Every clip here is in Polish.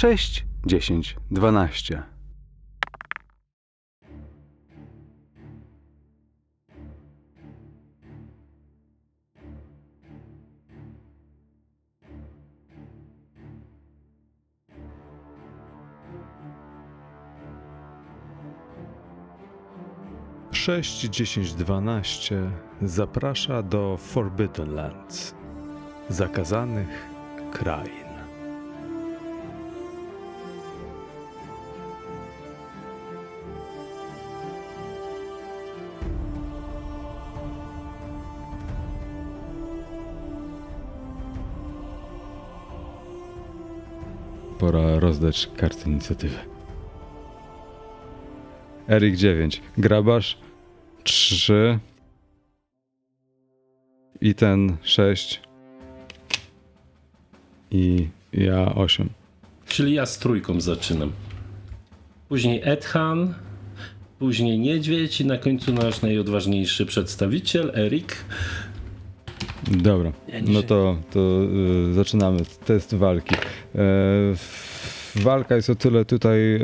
6, 10, 12. Sześć, dziesięć, dwanaście zaprasza do Forbidden Lands, zakazanych krain. Pora rozdać karty inicjatywy. Erik 9. Grabasz 3. I ten 6. I ja 8. Czyli ja z trójką zaczynam. Później Edhan, później Niedźwiedź i na końcu nasz najodważniejszy przedstawiciel, Erik. Dobra, no to, to y, zaczynamy test walki. E, walka jest o tyle tutaj. E,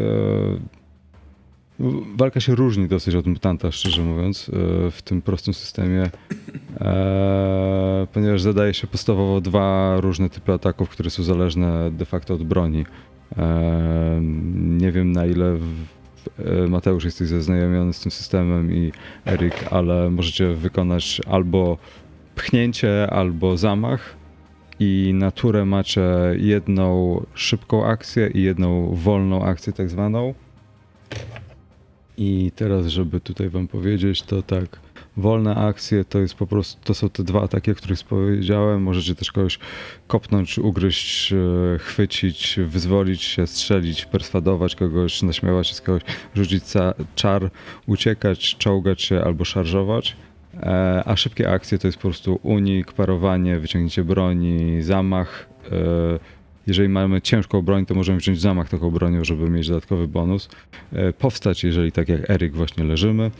walka się różni dosyć od mutanta, szczerze mówiąc, e, w tym prostym systemie, ponieważ zadaje się podstawowo dwa różne typy ataków, które są zależne de facto od broni. Nie wiem na ile Mateusz jesteś zaznajomiony z tym systemem i Erik, ale możecie wykonać albo pchnięcie albo zamach i na turę macie jedną szybką akcję i jedną wolną akcję tak zwaną. I teraz, żeby tutaj wam powiedzieć, to tak, wolne akcje to jest po prostu, to są te dwa ataki, o których powiedziałem. Możecie też kogoś kopnąć, ugryźć, e, chwycić, wyzwolić się, strzelić, perswadować kogoś, naśmiewać się z kogoś, rzucić czar, uciekać, czołgać się albo szarżować. E, A szybkie akcje to jest po prostu unik, parowanie, wyciągnięcie broni, zamach. E, Jeżeli mamy ciężką broń, to możemy wziąć zamach taką bronią, żeby mieć dodatkowy bonus. E, Powstać, jeżeli tak jak Eryk właśnie leżymy.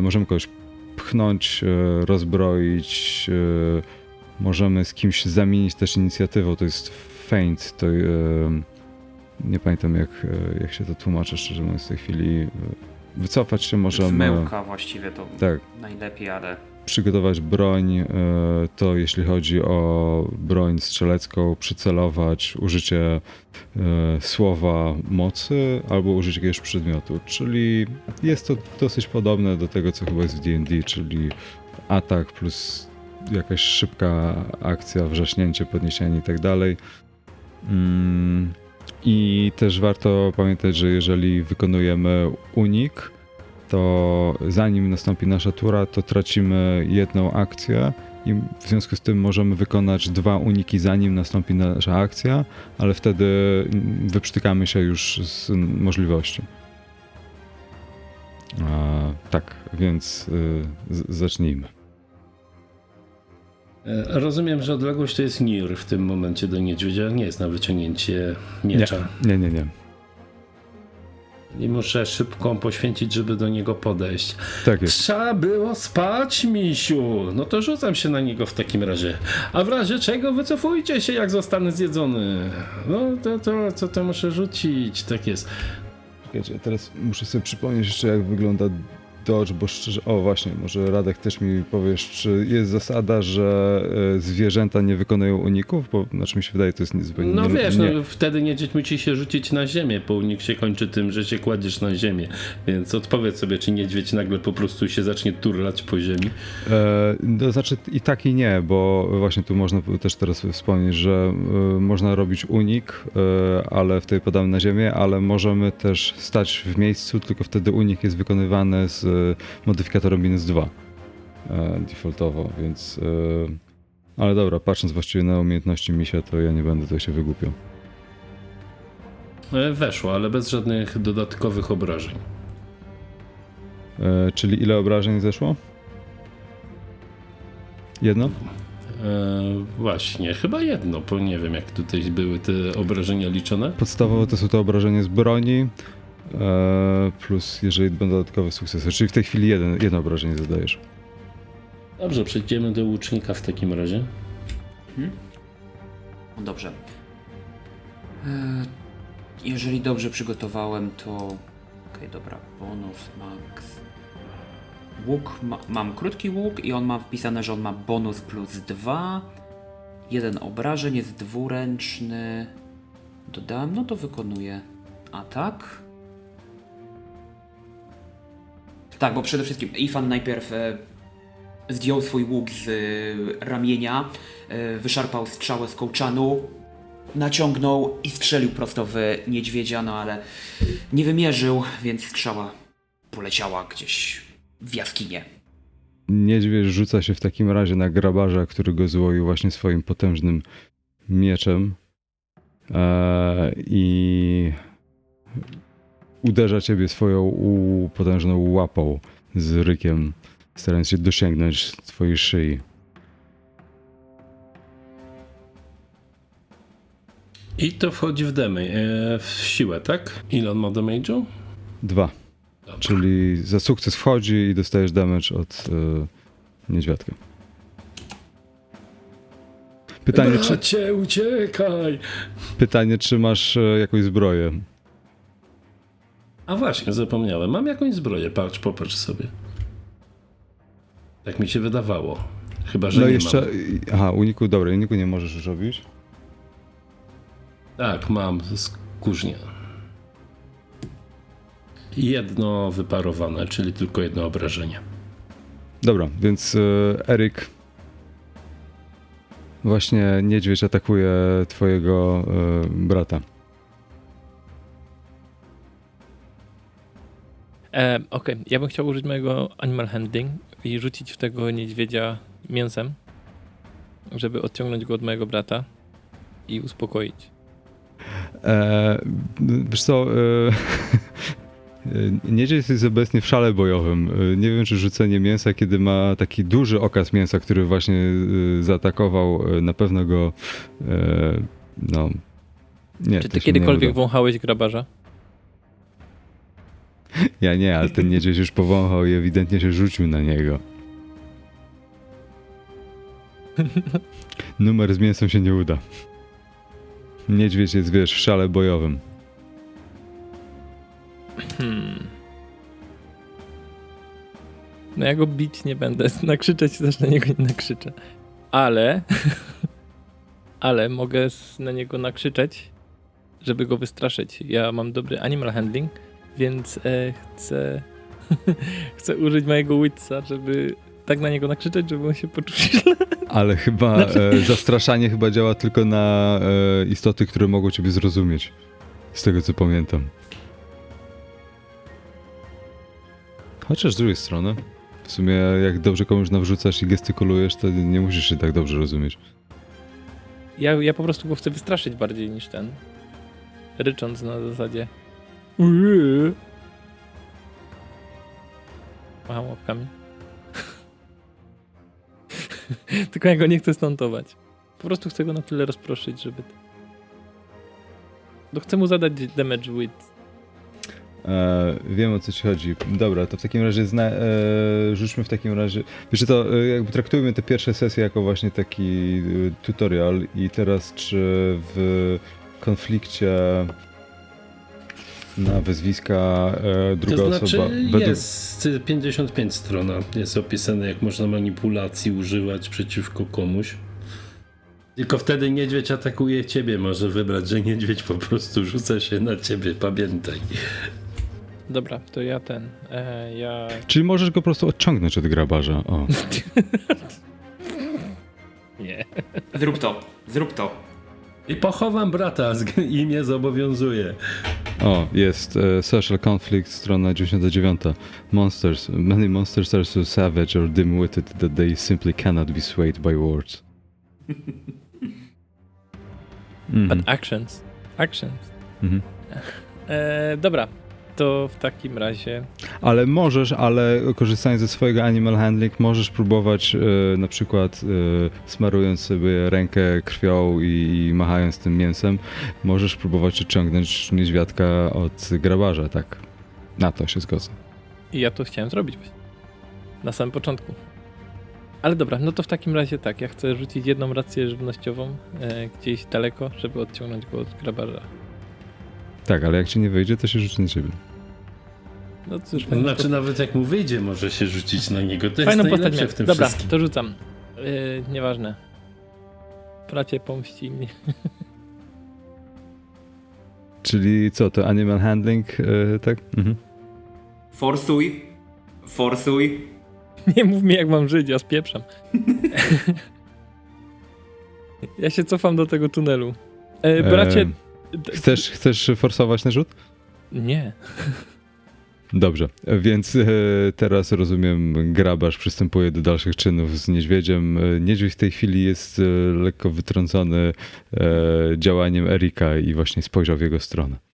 Możemy kogoś pchnąć, rozbroić. Możemy z kimś zamienić też inicjatywą. To jest feint. To, nie pamiętam jak, jak się to tłumaczy, szczerze mówiąc w tej chwili. Wycofać się możemy. Myłka właściwie to Tak, najlepiej, ale przygotować broń, e, to jeśli chodzi o broń strzelecką, przycelować, użycie e, słowa mocy albo użycie jakiegoś przedmiotu. Czyli jest to dosyć podobne do tego, co chyba jest w D&D, czyli atak plus jakaś szybka akcja, wrzaśnięcie, podniesienie i tak dalej. I też warto pamiętać, że jeżeli wykonujemy unik, to zanim nastąpi nasza tura, to tracimy jedną akcję i w związku z tym możemy wykonać dwa uniki zanim nastąpi nasza akcja, ale wtedy wyprztykamy się już z możliwości. Tak, więc y, zacznijmy. E, Rozumiem, że odległość to jest Nir w tym momencie do niedźwiedzia, nie jest na wyciągnięcie miecza. Nie, nie, nie. I muszę szybką poświęcić, żeby do niego podejść. Tak jest. Trzeba było spać, misiu. No to rzucam się na niego w takim razie. A w razie czego wycofujcie się, jak zostanę zjedzony. No to, to co to muszę rzucić? Tak jest. Czekajcie, teraz muszę sobie przypomnieć jeszcze, jak wygląda dodge, bo szczerze... O, właśnie, może Radek też mi powiesz, czy jest zasada, że e, zwierzęta nie wykonują uników? Bo, znaczy mi się wydaje, to jest nie- zupełnie No nie, wiesz, nie. no wtedy niedźwiedź musi się rzucić na ziemię, bo unik się kończy tym, że się kładziesz na ziemię. Więc odpowiedz sobie, czy niedźwiedź nagle po prostu się zacznie turlać po ziemi. E, to znaczy i tak i nie, bo właśnie tu można też teraz wspomnieć, że e, można robić unik, e, ale wtedy padamy na ziemię, ale możemy też stać w miejscu, tylko wtedy unik jest wykonywany z modyfikatorem minus 2 e, defaultowo, więc... E, ale dobra, patrząc właściwie na umiejętności misia, to ja nie będę tutaj się wygłupiał. E, Weszło, ale bez żadnych dodatkowych obrażeń. E, czyli ile obrażeń zeszło? Jedno? E, właśnie, chyba jedno, bo nie wiem jak tutaj były te obrażenia liczone. Podstawowo to są to obrażenia z broni, plus jeżeli będą dodatkowe sukcesy. Czyli w tej chwili jeden, jedno obrażenie zadajesz. Dobrze, przejdziemy do łucznika w takim razie. no dobrze. E, Jeżeli dobrze przygotowałem, to... Okej, dobra, bonus max. Łuk, ma... mam krótki łuk i on ma wpisane, że on ma bonus plus 2. Jeden obrażeń, jest dwuręczny. Dodałem, no to wykonuję atak. Tak, bo przede wszystkim Ifan najpierw e, zdjął swój łuk z e, ramienia, e, wyszarpał strzałę z kołczanu, naciągnął i strzelił prosto w niedźwiedzia, no ale nie wymierzył, więc strzała poleciała gdzieś w jaskinię. Niedźwiedź rzuca się w takim razie na grabarza, który go złoił właśnie swoim potężnym mieczem e, i uderza ciebie swoją potężną łapą z rykiem, starając się dosięgnąć twojej szyi. I to wchodzi w demy, e, w siłę, tak? Ile on ma damage'u? Dwa, Dobra. czyli za sukces wchodzi i dostajesz damage od e, niedźwiadka. Pytanie czy, Bracie, uciekaj! pytanie, czy masz e, jakąś zbroję? A właśnie, zapomniałem. Mam jakąś zbroję, patrz, popatrz sobie. Tak mi się wydawało. Chyba, że no nie jeszcze. mam. Aha, uniku, dobra, uniku nie możesz już robić. Tak, mam z kurznia. Jedno wyparowane, czyli tylko jedno obrażenie. Dobra, więc e, Eryk. Właśnie niedźwiedź atakuje twojego e, brata. E, Okej, ja bym chciał użyć mojego animal handling i rzucić w tego niedźwiedzia mięsem, żeby odciągnąć go od mojego brata i uspokoić. E, wiesz co, e, niedźwiedź jest obecnie w szale bojowym. E, Nie wiem, czy rzucenie mięsa, kiedy ma taki duży okaz mięsa, który właśnie e, zaatakował, e, na pewno go e, no... Nie, Czy ty kiedykolwiek wąchałeś grabarza? Ja nie, ale ten niedźwiedź już powąchał i ewidentnie się rzucił na niego. Numer z mięsem się nie uda. Niedźwiedź jest, wiesz, w szale bojowym. Hmm. No ja go bić nie będę, nakrzyczeć też na niego nie nakrzyczę. Ale, ale mogę na niego nakrzyczeć, żeby go wystraszyć. Ja mam dobry animal handling, więc e, chcę, chcę użyć mojego witsa, żeby tak na niego nakrzyczeć, żeby on się poczuł źle. Ale chyba Znaczy- e, zastraszanie chyba działa tylko na e, istoty, które mogą ciebie zrozumieć. Z tego co pamiętam. Chociaż z drugiej strony, w sumie jak dobrze komuś nawrzucasz i gestykulujesz, to nie musisz się tak dobrze rozumieć. Ja, ja po prostu go chcę wystraszyć bardziej niż ten. Rycząc na zasadzie. "Uuu". Macham łapkami. Tylko ja go nie chcę stuntować. Po prostu chcę go na tyle rozproszyć, żeby... No chcę mu zadać damage with... E, wiem o co ci chodzi. Dobra, to w takim razie zna, e, rzućmy w takim razie. Wiesz, to e, jakby traktujmy te pierwsze sesje jako właśnie taki e, tutorial i teraz czy w konflikcie na wyzwiska e, druga to znaczy osoba. według- jest 55 strona. Jest opisane, jak można manipulacji używać przeciwko komuś. Tylko wtedy niedźwiedź atakuje ciebie. Może wybrać, że niedźwiedź po prostu rzuca się na ciebie. Pamiętaj. Dobra, to ja ten... E, ja... Czyli możesz go po prostu odciągnąć od grabarza. O. Nie. Zrób to, zrób to. I pochowam brata i mnie zobowiązuje. O, jest e, Social Conflict, strona 99. Monsters. Many monsters are so savage or dim-witted that they simply cannot be swayed by words. Mhm. But actions. Actions. Mhm. E, dobra, to w takim razie... Ale możesz, ale korzystając ze swojego animal handling, możesz próbować e, na przykład e, smarując sobie rękę krwią i, i machając tym mięsem, możesz próbować odciągnąć niedźwiadka od grabarza, tak? Na to się zgodzę. I ja to chciałem zrobić właśnie. Na samym początku. Ale dobra, no to w takim razie tak, ja chcę rzucić jedną rację żywnościową e, gdzieś daleko, żeby odciągnąć go od grabarza. Tak, ale jak ci nie wyjdzie, to się rzuci na ciebie. No cóż, To fajną znaczy nawet jak mu wyjdzie, może się rzucić na niego. To fajną postać w tym Dobra, wszystkim. to rzucam. Yy, nieważne. Bracie, pomści mnie. Czyli co, to animal handling, e, tak? Mhm. Forsuj. Forsuj. Nie mów mi, jak mam żyć, ja spieprzam. ja się cofam do tego tunelu. E, bracie... Chcesz, chcesz forsować na rzut? Nie. Dobrze, więc e, teraz rozumiem, grabarz przystępuje do dalszych czynów z niedźwiedziem. E, Niedźwiedź w tej chwili jest e, lekko wytrącony e, działaniem Erika i właśnie spojrzał w jego stronę.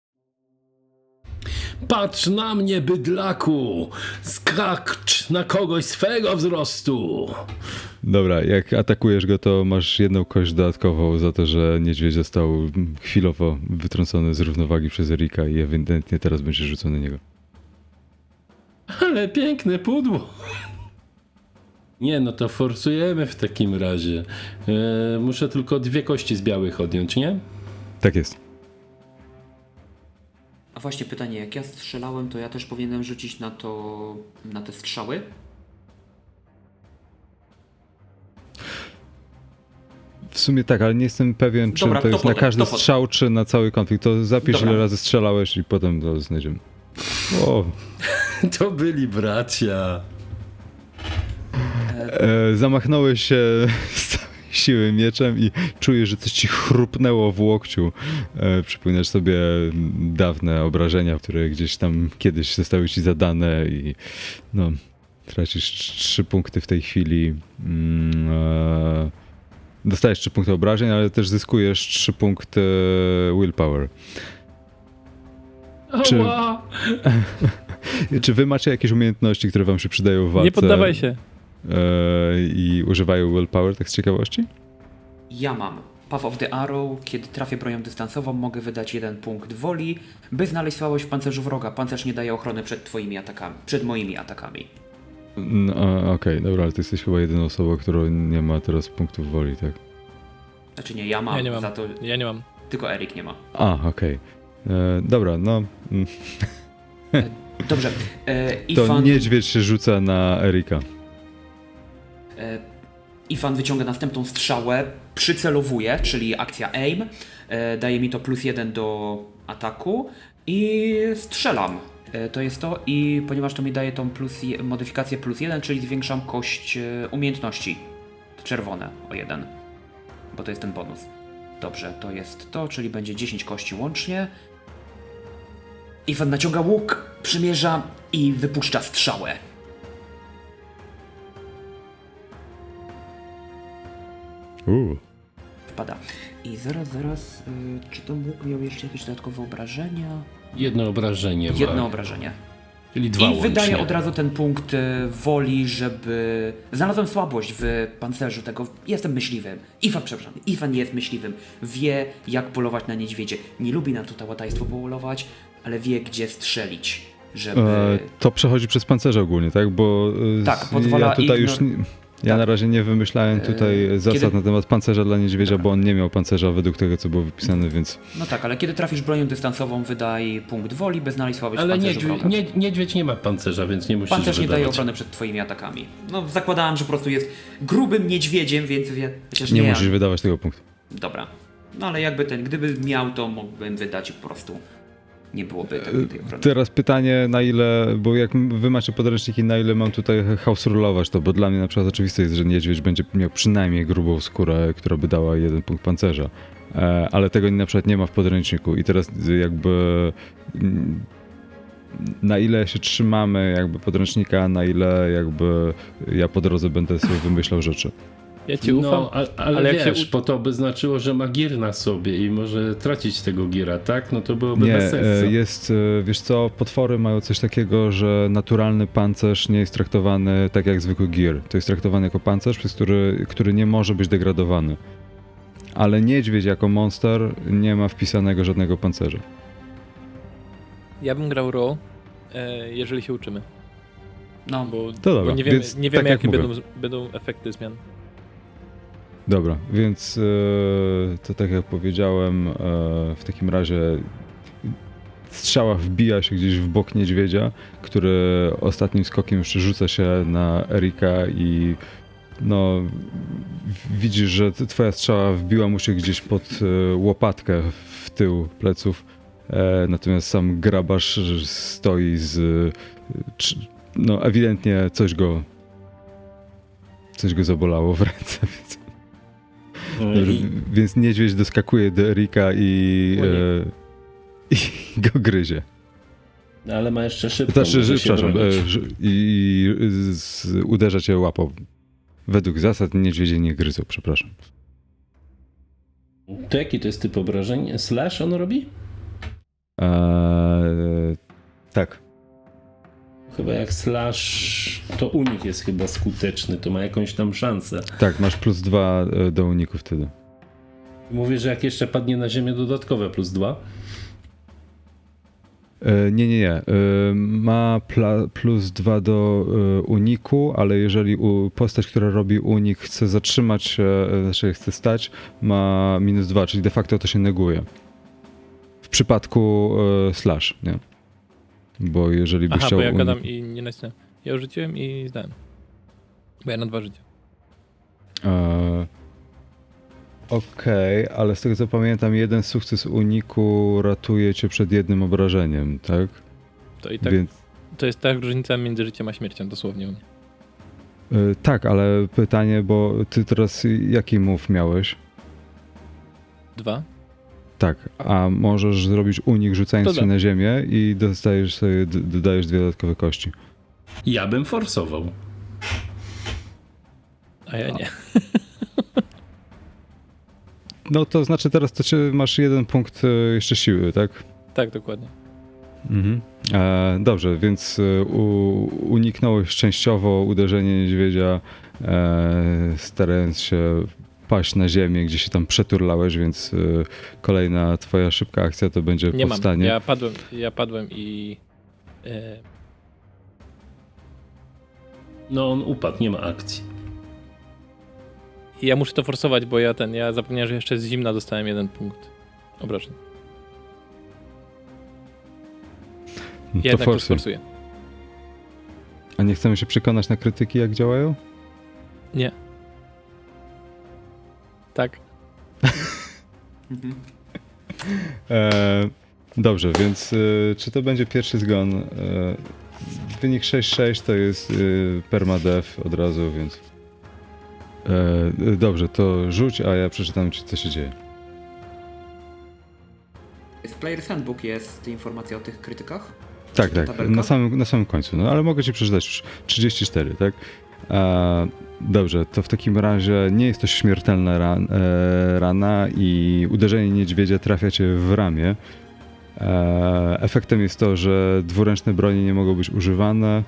Patrz na mnie, bydlaku! Skacz na kogoś swego wzrostu! Dobra, jak atakujesz go, to masz jedną kość dodatkową za to, że niedźwiedź został chwilowo wytrącony z równowagi przez Erika i ewidentnie teraz będzie rzucony na niego. Ale piękne pudło! Nie, no to forsujemy w takim razie. E, muszę tylko dwie kości z białych odjąć, nie? Tak jest. A właśnie pytanie, jak ja strzelałem, to ja też powinienem rzucić na to, na te strzały? W sumie tak, ale nie jestem pewien, czy Dobra, to to jest na potem, każdy to potem. strzał, czy na cały konflikt. To zapisz, Dobra. ile razy strzelałeś i potem to znajdziemy. O, To byli bracia. e, zamachnąłeś się z siły mieczem i czujesz, że coś ci chrupnęło w łokciu. E, przypominasz sobie dawne obrażenia, które gdzieś tam kiedyś zostały ci zadane i no, tracisz trzy punkty w tej chwili. Mm, e, dostajesz trzy punkty obrażeń, ale też zyskujesz trzy punkty willpower. Czy-! Czy wy macie jakieś umiejętności, które wam się przydają w walce? Nie poddawaj się. E, i używają willpower, tak z ciekawości? Ja mam. Path of the Arrow. Kiedy trafię bronią dystansową, mogę wydać jeden punkt woli, by znaleźć słabość w pancerzu wroga. Pancerz nie daje ochrony przed twoimi atakami, przed moimi atakami. No, Okej, dobra, ale ty jesteś chyba jedyną osobą, która nie ma teraz punktów woli, tak? Znaczy nie, ja mam, Ja nie mam. za to Ja nie mam. tylko Erik nie ma. A, okej. E, Dobra, no. mm, Dobrze. E, To Ifan, niedźwiedź się rzuca na Erika. E, Ifan wyciąga następną strzałę, przycelowuje, czyli akcja aim. E, daje mi to plus jeden do ataku i strzelam. E, to jest to i ponieważ to mi daje tą plus, modyfikację plus jeden, czyli zwiększam kość umiejętności. Czerwone o jeden. Bo to jest ten bonus. Dobrze, to jest to, czyli będzie 10 kości łącznie. Iwan naciąga łuk, przymierza i wypuszcza strzałę. Uuu. Wpada. I zaraz, zaraz, y, czy ten łuk miał jeszcze jakieś dodatkowe obrażenia? Jedno obrażenie ma. Jedno obrażenie. Czyli dwa I wydaje łącznie. od razu ten punkt y, woli, żeby... Znalazłem słabość w pancerzu tego. Jestem myśliwym. Ifan, przepraszam, Ifan jest myśliwym. Wie, jak polować na niedźwiedzie. Nie lubi na to tałatajstwo polować, ale wie, gdzie strzelić, żeby... E, to przechodzi przez pancerze ogólnie, tak? Bo e, Tak, pozwala ja tutaj już. ignor- Nie, ja Tak. na razie nie wymyślałem tutaj E, zasad kiedy- na temat pancerza dla niedźwiedzia, Dobra. bo on nie miał pancerza według tego, co było wypisane, więc. No tak, ale kiedy trafisz bronią dystansową, wydaj punkt woli, by znaleźć słabość w Ale wroga. nie, niedźwiedź nie ma pancerza, więc nie musisz Pancerz nie daje ochrony przed twoimi atakami. No, zakładałem, że po prostu jest grubym niedźwiedziem, więc wie, chociaż Nie nie. musisz wydawać tego punktu. Dobra. No ale jakby ten, gdyby miał, to mógłbym wydać i po prostu nie byłoby tej, tej ochrony. Teraz pytanie, na ile, bo jak wy macie podręczniki, na ile mam tutaj house rulować to, bo dla mnie na przykład oczywiste jest, że niedźwiedź będzie miał przynajmniej grubą skórę, która by dała jeden punkt pancerza. E, ale tego na przykład nie ma w podręczniku i teraz jakby mm, na ile się trzymamy jakby podręcznika, na ile jakby ja po drodze będę sobie wymyślał rzeczy. Ja ci ufam. No, ale, ale jak wiesz, się bo to by znaczyło, że ma gier na sobie i może tracić tego giera, tak? No to byłoby Nie, bez e, sensu. jest, e, wiesz co, potwory mają coś takiego, że naturalny pancerz nie jest traktowany tak jak zwykły gear. To jest traktowany jako pancerz, przez który, który nie może być degradowany. Ale niedźwiedź jako monster nie ma wpisanego żadnego pancerza. Ja bym grał Raw, e, jeżeli się uczymy. No, Bo, To bo nie wiemy, więc nie wiemy tak jak jakie mówię. będą, będą efekty zmian. Dobra, więc e, to tak jak powiedziałem, e, w takim razie strzała wbija się gdzieś w bok niedźwiedzia, który ostatnim skokiem jeszcze rzuca się na Erika i no widzisz, że twoja strzała wbiła mu się gdzieś pod e, łopatkę w tył pleców. Natomiast sam grabarz stoi z. No, ewidentnie coś go. Coś go zabolało w ręce, więc, I, więc niedźwiedź doskakuje do Erika i. E, I go gryzie. ale ma jeszcze szybko. Znaczy, przepraszam, e, i z, uderza cię łapą. Według zasad niedźwiedzie nie gryzą, przepraszam. To jaki to jest typ obrażeń? Slash on robi? Eee, tak. Chyba jak slash, to unik jest chyba skuteczny, to ma jakąś tam szansę. Tak, masz plus dwa e, do uniku wtedy. Mówię, że jak jeszcze padnie na ziemię dodatkowe plus dwa. E, nie, nie, nie. E, ma plus dwa do uniku, ale jeżeli postać, która robi unik, chce zatrzymać znaczy chce stać, ma minus dwa, czyli de facto to się neguje. W przypadku slash, nie? Bo jeżeli by Aha, chciał bo ja gadam i nie nacisnąłem. Ja rzuciłem i zdałem. Bo ja na dwa życia. E, Okej, ale z tego co pamiętam, jeden sukces uniku ratuje cię przed jednym obrażeniem, tak? To i tak, Więc, to jest ta różnica między życiem a śmiercią, dosłownie u mnie. e, tak, ale pytanie, bo ty teraz jaki move miałeś? Dwa. Tak, a możesz zrobić unik rzucając To się da. na ziemię i dostajesz sobie, dodajesz dwie dodatkowe kości. Ja bym forsował. A ja nie. No to znaczy teraz to czy masz jeden punkt e, jeszcze siły, tak? Tak, dokładnie. Mhm. E, dobrze, więc e, u, uniknąłeś częściowo uderzenia niedźwiedzia, e, starając się paść na ziemię, gdzie się tam przeturlałeś, więc e, kolejna twoja szybka akcja to będzie Nie mam. powstanie. Ja padłem, ja padłem i. E, No on upadł, nie ma akcji. ja muszę to forsować, bo ja ten. Ja zapomniałem, że jeszcze z zimna dostałem jeden punkt obrażeń. No Ja to jednak to sforsuję. A nie chcemy się przekonać na krytyki, jak działają? Nie. Tak. E, dobrze, więc e, czy to będzie pierwszy zgon? E, wynik 6-6 to jest e, permadeath od razu, więc... E, dobrze, to rzuć, a ja przeczytam ci, co się dzieje. W Player's Handbook jest informacja o tych krytykach? Tak, tak, tabelka? na samym, na samym końcu, no ale mogę ci przeczytać już 34, tak? E, dobrze, to w takim razie nie jest to śmiertelna ran, e, rana i uderzenie niedźwiedzia trafia cię w ramię. E, efektem jest to, że dwuręczne bronie nie mogą być używane.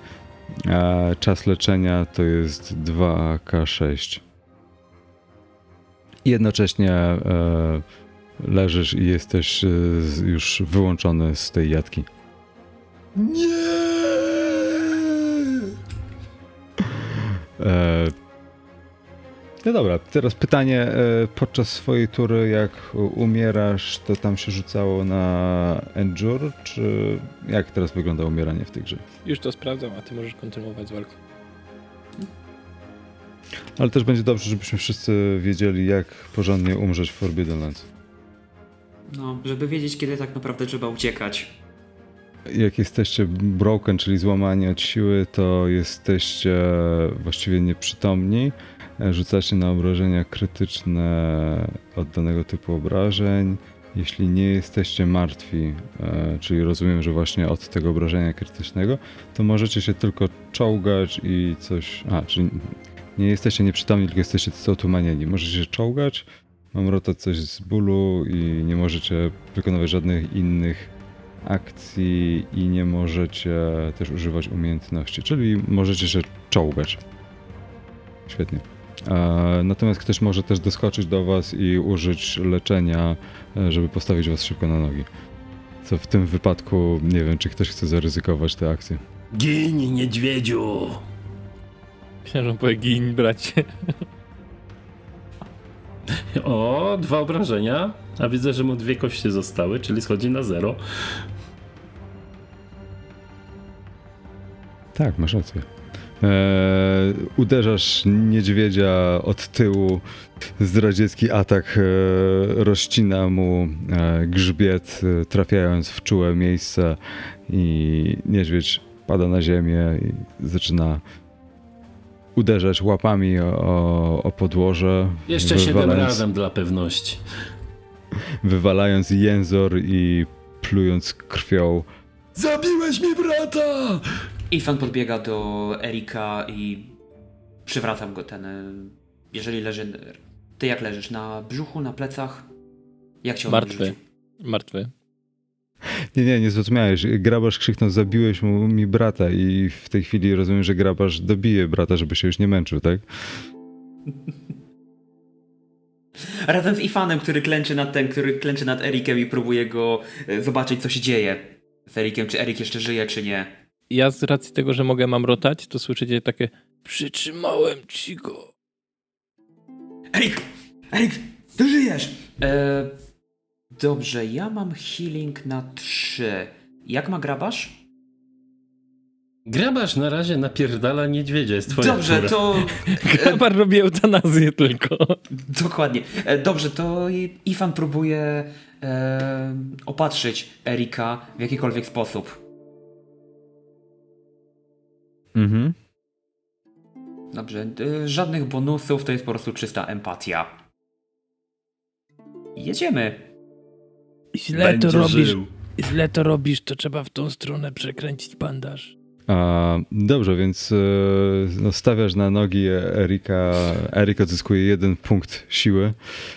E, czas leczenia to jest 2K6. I Jednocześnie e, leżysz i jesteś e, już wyłączony z tej jatki. E, no dobra, teraz pytanie. E, podczas swojej tury, jak umierasz, to tam się rzucało na Endure, czy jak teraz wygląda umieranie w tej grze? Już to sprawdzam, a ty możesz kontynuować z walką. Ale też będzie dobrze, żebyśmy wszyscy wiedzieli, jak porządnie umrzeć w Forbidden Lands. No, żeby wiedzieć, kiedy tak naprawdę trzeba uciekać. Jak jesteście broken, czyli złamani od siły, to jesteście właściwie nieprzytomni. Rzucacie na obrażenia krytyczne od danego typu obrażeń. Jeśli nie jesteście martwi, e, czyli rozumiem, że właśnie od tego obrażenia krytycznego, to możecie się tylko czołgać i coś. A, czyli nie jesteście nieprzytomni, tylko jesteście otumanieni. Możecie się czołgać, mamrotać coś z bólu i nie możecie wykonywać żadnych innych akcji i nie możecie też używać umiejętności, czyli możecie się czołgać. Świetnie. E, Natomiast ktoś może też doskoczyć do was i użyć leczenia, e, żeby postawić was szybko na nogi. Co w tym wypadku nie wiem, czy ktoś chce zaryzykować tę akcję. Gin, niedźwiedziu! On powie gin, bracie. O, dwa obrażenia. A widzę, że mu dwie kości zostały, czyli schodzi na zero. Tak, masz rację. E, uderzasz niedźwiedzia od tyłu, zdradziecki atak e, rozcina mu e, grzbiet, e, trafiając w czułe miejsce i niedźwiedź pada na ziemię i zaczyna uderzać łapami o, o podłoże. Jeszcze siedem razem dla pewności. Wywalając jęzor i plując krwią. Zabiłeś mi brata! Ethan podbiega do Erika i przywracam go ten. y, Jeżeli leży. Ty jak leżysz? Na brzuchu, na plecach? Jak cię on Martwy. Martwy. Nie, nie, nie zrozumiałeś. Grabarz krzyknął, zabiłeś mu, mi brata i w tej chwili rozumiem, że grabarz dobije brata, żeby się już nie męczył, tak? Razem z Ifanem, który klęczy nad ten, który klęczy nad Erikiem i próbuje go y, zobaczyć, co się dzieje z Erikiem, czy Erik jeszcze żyje, czy nie. Ja z racji tego, że mogę mamrotać, to słyszycie takie przytrzymałem ci go. Erik! Erik! Ty żyjesz! E, dobrze, ja mam healing na 3. Jak ma grabarz? Grabarz na razie napierdala niedźwiedzia, jest twoja Dobrze, tura. to. E, Grabar robi eutanazję tylko. dokładnie. E, dobrze, to i- Ifan próbuje e, opatrzyć Erika w jakikolwiek sposób. Mhm. Dobrze, e, żadnych bonusów, to jest po prostu czysta empatia. Jedziemy. Źle to Będzie robisz. żył. Źle to robisz, to trzeba w tą stronę przekręcić bandaż. A, dobrze, więc e, no, stawiasz na nogi Erika. Erik odzyskuje jeden punkt siły.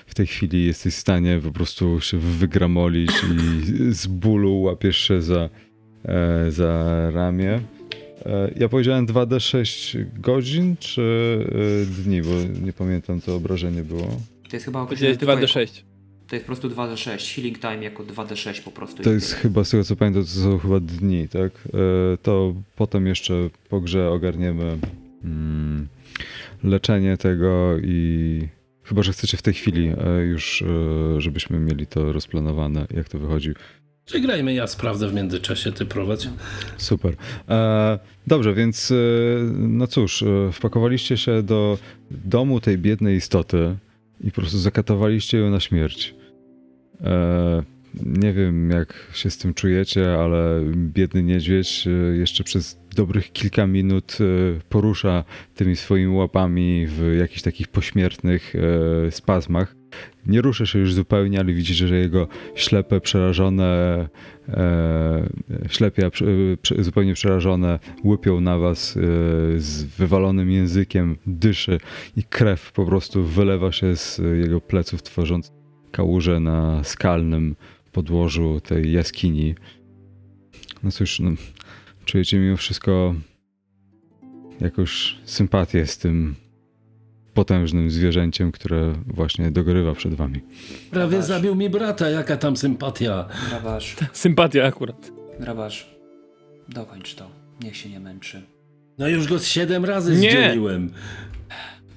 W tej chwili jesteś w stanie po prostu się wygramolić i z bólu łapiesz się za, e, za ramię. E, ja powiedziałem 2d6 godzin czy e, dni, bo nie pamiętam, to obrażenie było. To jest chyba określone tylko 2d6. Jako, to jest po prostu 2d6. Healing time jako 2d6 po prostu. To jest chyba, z tego co pamiętam, to są chyba dni, tak? E, To potem jeszcze po grze ogarniemy mm, leczenie tego i chyba, że chcecie w tej chwili już, żebyśmy mieli to rozplanowane, jak to wychodzi. Przegrajmy, ja sprawdzę w międzyczasie, ty prowadź. Super. E, dobrze, więc e, no cóż, e, wpakowaliście się do domu tej biednej istoty i po prostu zakatowaliście ją na śmierć. E, nie wiem, jak się z tym czujecie, ale biedny niedźwiedź e, jeszcze przez dobrych kilka minut porusza tymi swoimi łapami w jakichś takich pośmiertnych spazmach. Nie rusza się już zupełnie, ale widzicie, że jego ślepe, przerażone e, ślepia prze- zupełnie przerażone łypią na was e, z wywalonym językiem, dyszy i krew po prostu wylewa się z jego pleców, tworząc kałużę na skalnym podłożu tej jaskini. No cóż, no, czujecie mimo wszystko jakąś sympatię z tym potężnym zwierzęciem, które właśnie dogrywa przed wami. Prawie zabił mi brata, jaka tam sympatia. Grabarz, Sympatia akurat. grabarz. Dokończ to. Niech się nie męczy. No już go z siedem razy Nie. zdzieliłem.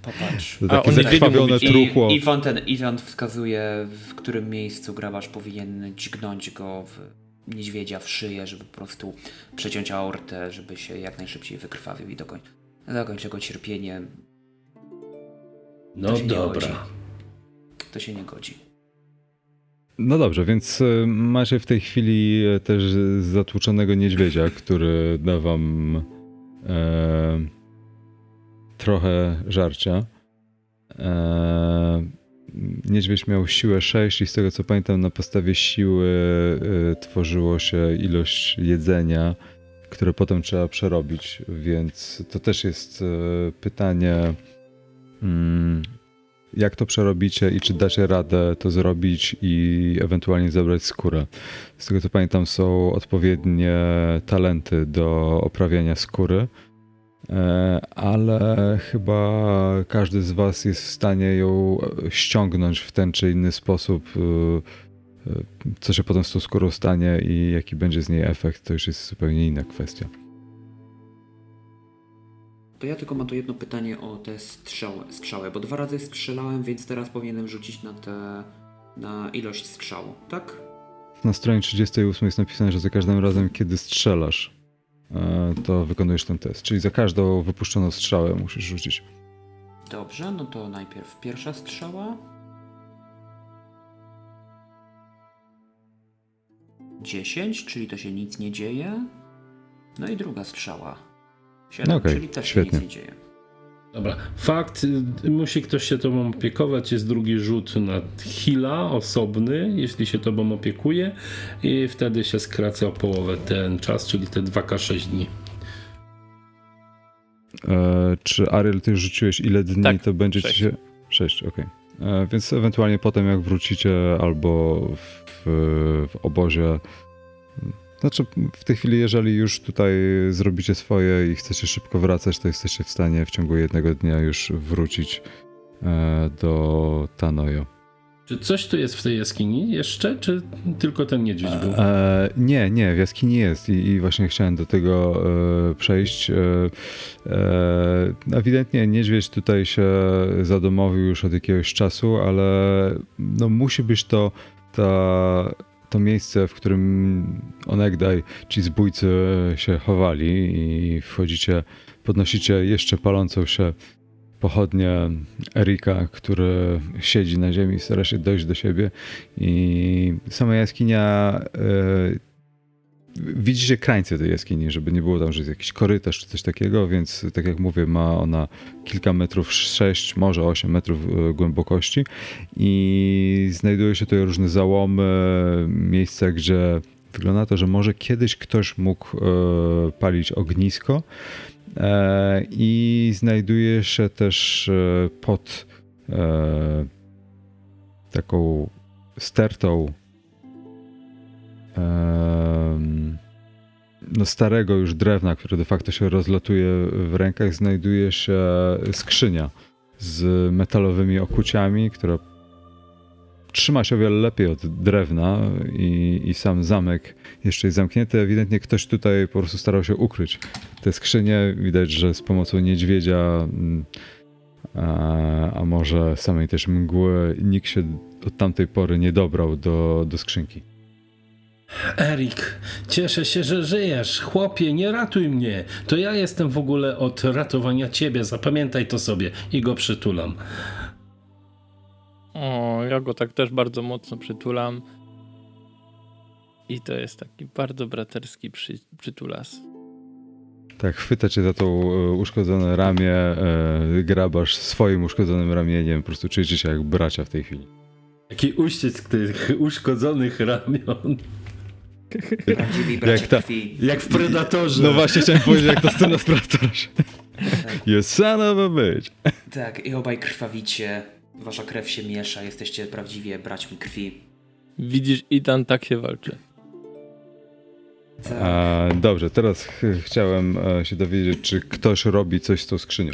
Popatrz. To A, takie zakrwawione truchło. I Iwan ten Iwan wskazuje, w którym miejscu grabarz powinien dźgnąć go w niedźwiedzia w szyję, żeby po prostu przeciąć aortę, żeby się jak najszybciej wykrwawił i dokoń, dokończy go cierpienie. No To dobra. To się nie godzi. No dobrze, więc e, macie w tej chwili e, też zatłuczonego niedźwiedzia, który da wam e, trochę żarcia. E, niedźwiedź miał siłę 6 i z tego co pamiętam na podstawie siły e, tworzyło się ilość jedzenia, które potem trzeba przerobić, więc to też jest e, pytanie jak to przerobicie i czy dacie radę to zrobić i ewentualnie zebrać skórę. Z tego co pamiętam, są odpowiednie talenty do oprawiania skóry, e, ale chyba każdy z Was jest w stanie ją ściągnąć w ten czy inny sposób. e, e, Co się potem z tą skórą stanie i jaki będzie z niej efekt, to już jest zupełnie inna kwestia. To ja tylko mam tu jedno pytanie o te strzały, strzały, bo dwa razy strzelałem, więc teraz powinienem rzucić na te na ilość strzału, tak? Na stronie 38 jest napisane, że za każdym razem, kiedy strzelasz, e, to wykonujesz ten test. Czyli za każdą wypuszczoną strzałę musisz rzucić. Dobrze, no to najpierw pierwsza strzała. 10, czyli to się nic nie dzieje. No i druga strzała. 7, Okej, czyli też świetnie. się nic nie dzieje. Dobra, fakt, musi ktoś się tobą opiekować, jest drugi rzut na heala osobny, jeśli się tobą opiekuje i wtedy się skraca o połowę ten czas, czyli te 2K6 dni. E, czy Ariel, ty rzuciłeś ile dni, Tak, to będzie sześć. ci się... Sześć, okej. E, Więc ewentualnie potem jak wrócicie albo w, w obozie... Znaczy w tej chwili, jeżeli już tutaj zrobicie swoje i chcecie szybko wracać, to jesteście w stanie w ciągu jednego dnia już wrócić e, do Tanojo. Czy coś tu jest w tej jaskini jeszcze, czy tylko ten niedźwiedź był? E, nie, nie, w jaskini jest i, i właśnie chciałem do tego e, przejść. E, e, ewidentnie niedźwiedź tutaj się zadomowił już od jakiegoś czasu, ale no, musi być to ta, to miejsce, w którym onegdaj ci zbójcy się chowali i wchodzicie, podnosicie jeszcze palącą się pochodnię Erika, który siedzi na ziemi, stara się dojść do siebie. I sama jaskinia e, widzicie krańce tej jaskini, żeby nie było tam, że jest jakiś korytarz czy coś takiego, więc tak jak mówię, ma ona kilka metrów, 6, może 8 metrów e, głębokości i znajduje się tutaj różne załomy, miejsca, gdzie wygląda to, że może kiedyś ktoś mógł e, palić ognisko e, i znajduje się też e, pod e, taką stertą no starego już drewna, które de facto się rozlatuje w rękach, znajduje się skrzynia z metalowymi okuciami, która trzyma się o wiele lepiej od drewna i, i sam zamek jeszcze jest zamknięty. Ewidentnie ktoś tutaj po prostu starał się ukryć te skrzynie. Widać, że z pomocą niedźwiedzia, mm, a, a może samej też mgły, nikt się od tamtej pory nie dobrał do, do skrzynki. Erik, cieszę się, że żyjesz. Chłopie, nie ratuj mnie. To ja jestem w ogóle od ratowania ciebie. Zapamiętaj to sobie i go przytulam. O, ja go tak też bardzo mocno przytulam. I to jest taki bardzo braterski przy, przytulas. Tak, chwyta cię za tą e, uszkodzone ramię, e, grabasz swoim uszkodzonym ramieniem, po prostu czujecie się jak bracia w tej chwili. Jaki uścisk tych uszkodzonych ramion. Prawdziwi bracia ta- krwi. Jak w Predatorze. No właśnie chciałem powiedzieć, jak to scena z Predatora. You son of a bitch. Tak, i obaj krwawicie. Wasza krew się miesza, jesteście prawdziwie braćmi krwi. Widzisz, Itan tak się walczy. Tak. A, dobrze, teraz ch chciałem e, się dowiedzieć, czy ktoś robi coś z tą skrzynią.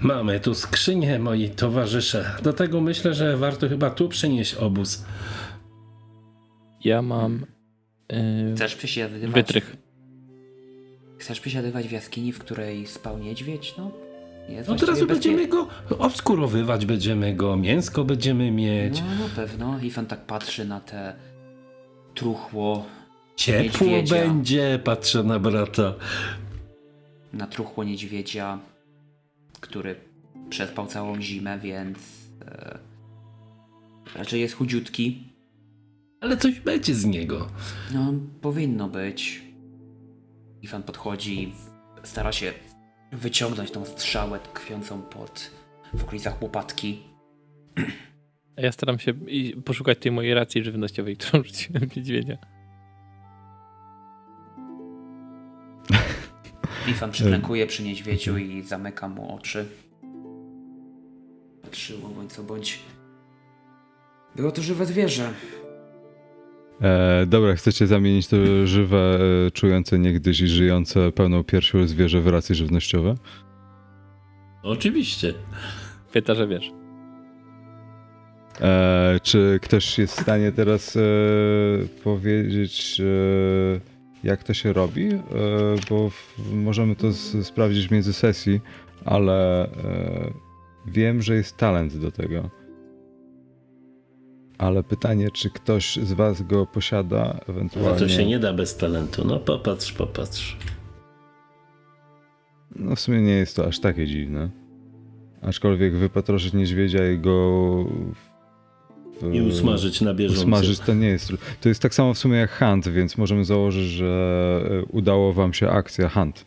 Mamy tu skrzynię, moi towarzysze. Do tego myślę, że warto chyba tu przenieść obóz. Ja mam yy, Chcesz przesiadywać... wytrych. Chcesz przesiadywać w jaskini, w której spał niedźwiedź? No, jest No teraz będziemy go obskurowywać, będziemy go, mięsko będziemy mieć. No, na pewno. Ifan tak patrzy na te truchło, Ciepło niedźwiedzia. będzie, patrzę na brata. na truchło niedźwiedzia, który przespał całą zimę, więc e, raczej jest chudziutki. Ale coś będzie z niego. No, powinno być. Ifan podchodzi, stara się wyciągnąć tą strzałę tkwiącą pod w okolicach łopatki. A ja staram się poszukać tej mojej racji żywnościowej, którą rzuciłem w niedźwiedzia. Ifan przyklękuje przy niedźwiedziu i zamyka mu oczy. Patrzyło bądź co bądź. Było to żywe zwierzę. E, dobra, chcecie zamienić to żywe, e, czujące niegdyś i żyjące pełną piersią zwierzę w racje żywnościowe? Oczywiście. Pyta, że wiesz. E, czy ktoś jest w stanie teraz e, powiedzieć, e, jak to się robi? E, bo w, możemy to z, sprawdzić w między sesji, ale e, wiem, że jest talent do tego. Ale pytanie, czy ktoś z was go posiada, No ewentualnie... to się nie da bez talentu. No popatrz, popatrz. No w sumie nie jest to aż takie dziwne. Aczkolwiek wypatroszyć niedźwiedzia i go... w- I usmażyć na bieżąco. Usmażyć to nie jest. To jest tak samo w sumie jak hunt, więc możemy założyć, że e, udało wam się akcja hunt.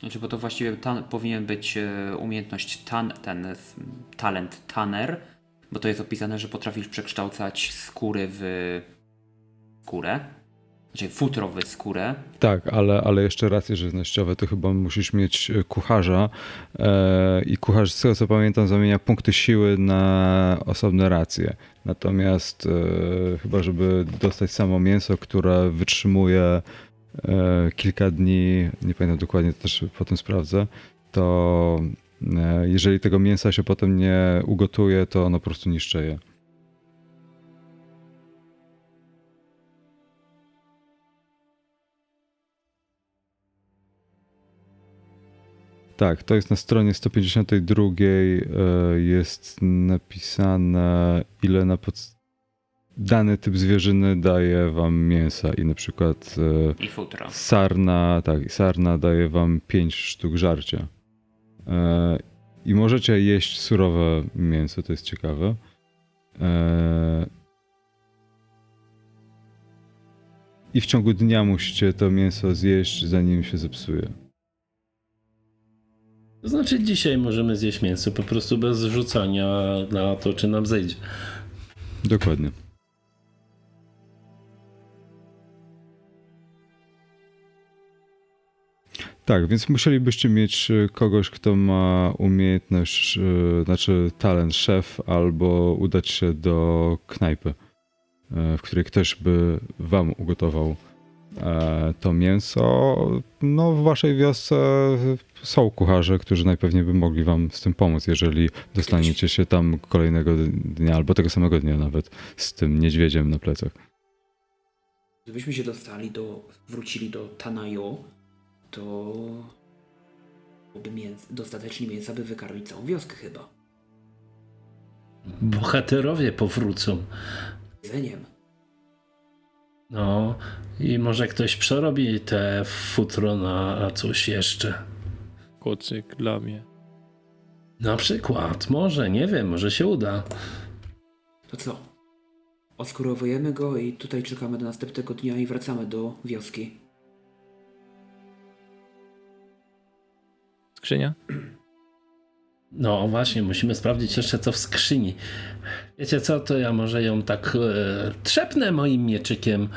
Znaczy, bo to właściwie powinien być e, umiejętność tan, ten talent tanner, bo to jest opisane, że potrafisz przekształcać skóry w skórę. Znaczy futro w skórę. Tak, ale, ale jeszcze racje żywnościowe to chyba musisz mieć e, kucharza e, i kucharz, z tego co pamiętam, zamienia punkty siły na osobne racje. Natomiast e, chyba, żeby dostać samo mięso, które wytrzymuje kilka dni, nie pamiętam dokładnie, to też potem sprawdzę, to e, jeżeli tego mięsa się potem nie ugotuje, to ono po prostu niszczeje. Tak, to jest na stronie 152. e, Jest napisane, ile na pod... dany typ zwierzyny daje wam mięsa i na przykład e, I futro. sarna, tak, sarna daje wam 5 sztuk żarcia. E, I możecie jeść surowe mięso, to jest ciekawe. E, I w ciągu dnia musicie to mięso zjeść, zanim się zepsuje. To znaczy dzisiaj możemy zjeść mięso po prostu bez rzucania na to, czy nam zejdzie. Dokładnie. Tak, więc musielibyście mieć e, kogoś, kto ma umiejętność, e, znaczy talent szef, albo udać się do knajpy, e, w której ktoś by wam ugotował to mięso. No, w waszej wiosce są kucharze, którzy najpewniej by mogli wam z tym pomóc, jeżeli dostaniecie się tam kolejnego dnia, albo tego samego dnia nawet, z tym niedźwiedziem na plecach. Gdybyśmy się dostali do, wrócili do Tanajo, to byłoby mięs, dostatecznie mięsa, by wykarmić całą wioskę chyba. Bohaterowie powrócą. Jedzeniem. No i może ktoś przerobi te futro na coś jeszcze. Kocyk dla mnie. Na przykład, może, nie wiem, może się uda. To co? Oskurowujemy go i tutaj czekamy do następnego dnia i wracamy do wioski. Skrzynia? No właśnie, musimy sprawdzić jeszcze co w skrzyni. Wiecie co, to ja może ją tak e, trzepnę moim mieczykiem.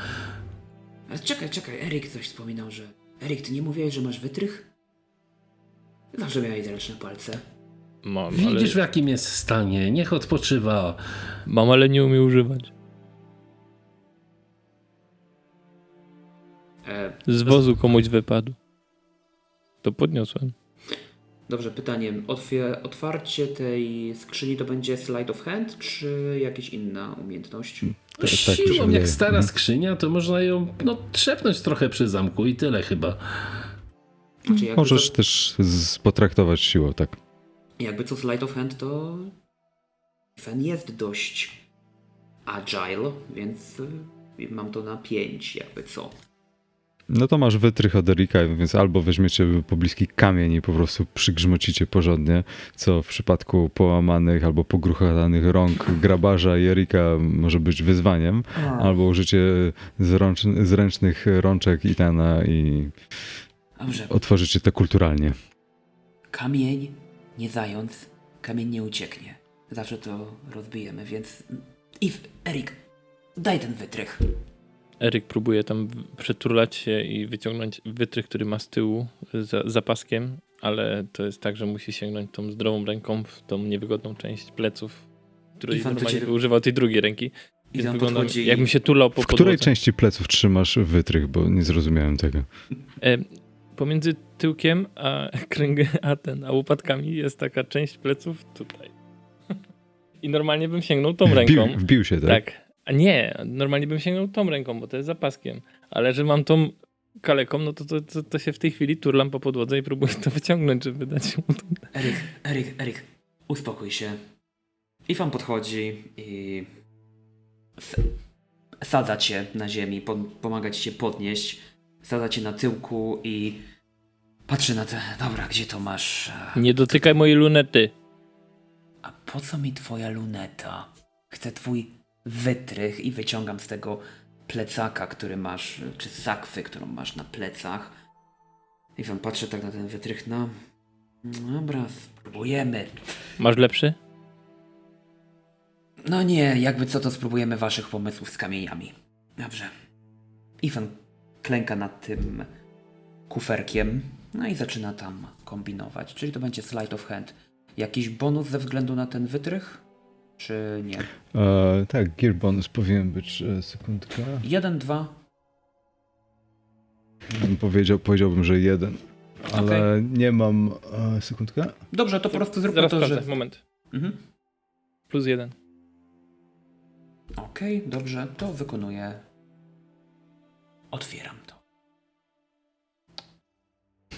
A czekaj, czekaj, Erik coś wspominał, że... Erik, ty nie mówiłeś, że masz wytrych? Zawsze miałeś zręczne palce. Mam, ale, Widzisz w jakim jest stanie, niech odpoczywa. mam, ale nie umie używać. E, Z wozu komuś wypadł. To podniosłem. Dobrze, pytanie. Otwie, otwarcie tej skrzyni to będzie slide of hand, czy jakaś inna umiejętność? Tak, tak mi się Siłą, jak stara Mhm. skrzynia, to można ją no, trzepnąć trochę przy zamku i tyle chyba. Znaczy Możesz co, też z, potraktować siłą, tak. jakby co slide of hand, to... Fen jest dość agile, więc y, mam to na 5, jakby co. No to masz wytrych od Erika, więc albo weźmiecie pobliski kamień i po prostu przygrzmocicie porządnie, co w przypadku połamanych albo pogruchatanych rąk grabarza i Erika może być wyzwaniem, albo użycie zrącz, zręcznych rączek Itana i Dobrze, otworzycie to kulturalnie. kamień nie zając, kamień nie ucieknie. Zawsze to rozbijemy, więc... If, Erik, daj ten wytrych. Eryk próbuje tam przeturlać się i wyciągnąć wytrych, który ma z tyłu za, za paskiem, ale to jest tak, że musi sięgnąć tą zdrową ręką w tą niewygodną część pleców, której Iwan, normalnie cię- by używał tej drugiej ręki. I Więc tam wygląda, podchodzi... jakbym się tulał po W której podłodze. części pleców trzymasz wytrych, bo nie zrozumiałem tego. E, pomiędzy tyłkiem a kręgiem, a ten, a łopatkami jest taka część pleców tutaj. I normalnie bym sięgnął tą ręką. Wbił, wbił się, tak? Tak. A nie, normalnie bym sięgnął tą ręką, bo to jest zapaskiem. Ale że mam tą kaleką, no to, to, to, to się w tej chwili turlam po podłodze i próbuję to wyciągnąć, żeby dać mu to. Erik, Erik, Erik, uspokój się. Ifan podchodzi i sadza cię na ziemi, po, pomaga ci się podnieść, sadza cię na tyłku i patrzy na te, dobra, gdzie to masz? Nie dotykaj mojej lunety. A po co mi twoja luneta? Chcę twój wytrych i wyciągam z tego plecaka, który masz, czy sakwy, którą masz na plecach. Ifan patrzy tak na ten wytrych, no... Dobra, spróbujemy. Masz lepszy? No nie, jakby co to spróbujemy waszych pomysłów z kamieniami. Dobrze. Ifan klęka nad tym kuferkiem, no i zaczyna tam kombinować. Czyli to będzie slide of hand. Jakiś bonus ze względu na ten wytrych? Czy nie? E, tak, gear bonus powinien być e, sekundka. Jeden, dwa. Powiedział, powiedziałbym, że jeden. Ale nie mam. E, sekundkę? Dobrze, to po prostu zróbmy Zaraz to, sprawdzę, że... moment. Mhm. Plus jeden. Okej, dobrze, to wykonuję. Otwieram.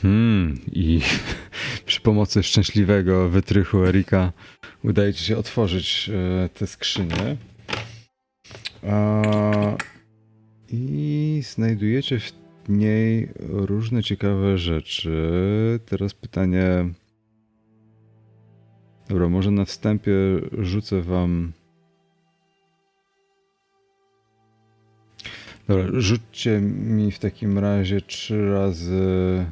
Hmm, i przy pomocy szczęśliwego wytrychu Erika udaje ci się otworzyć e, tę skrzynię. A, I znajdujecie w niej różne ciekawe rzeczy. Teraz pytanie. Dobra, może na wstępie rzucę wam. Dobra, rzućcie mi w takim razie trzy razy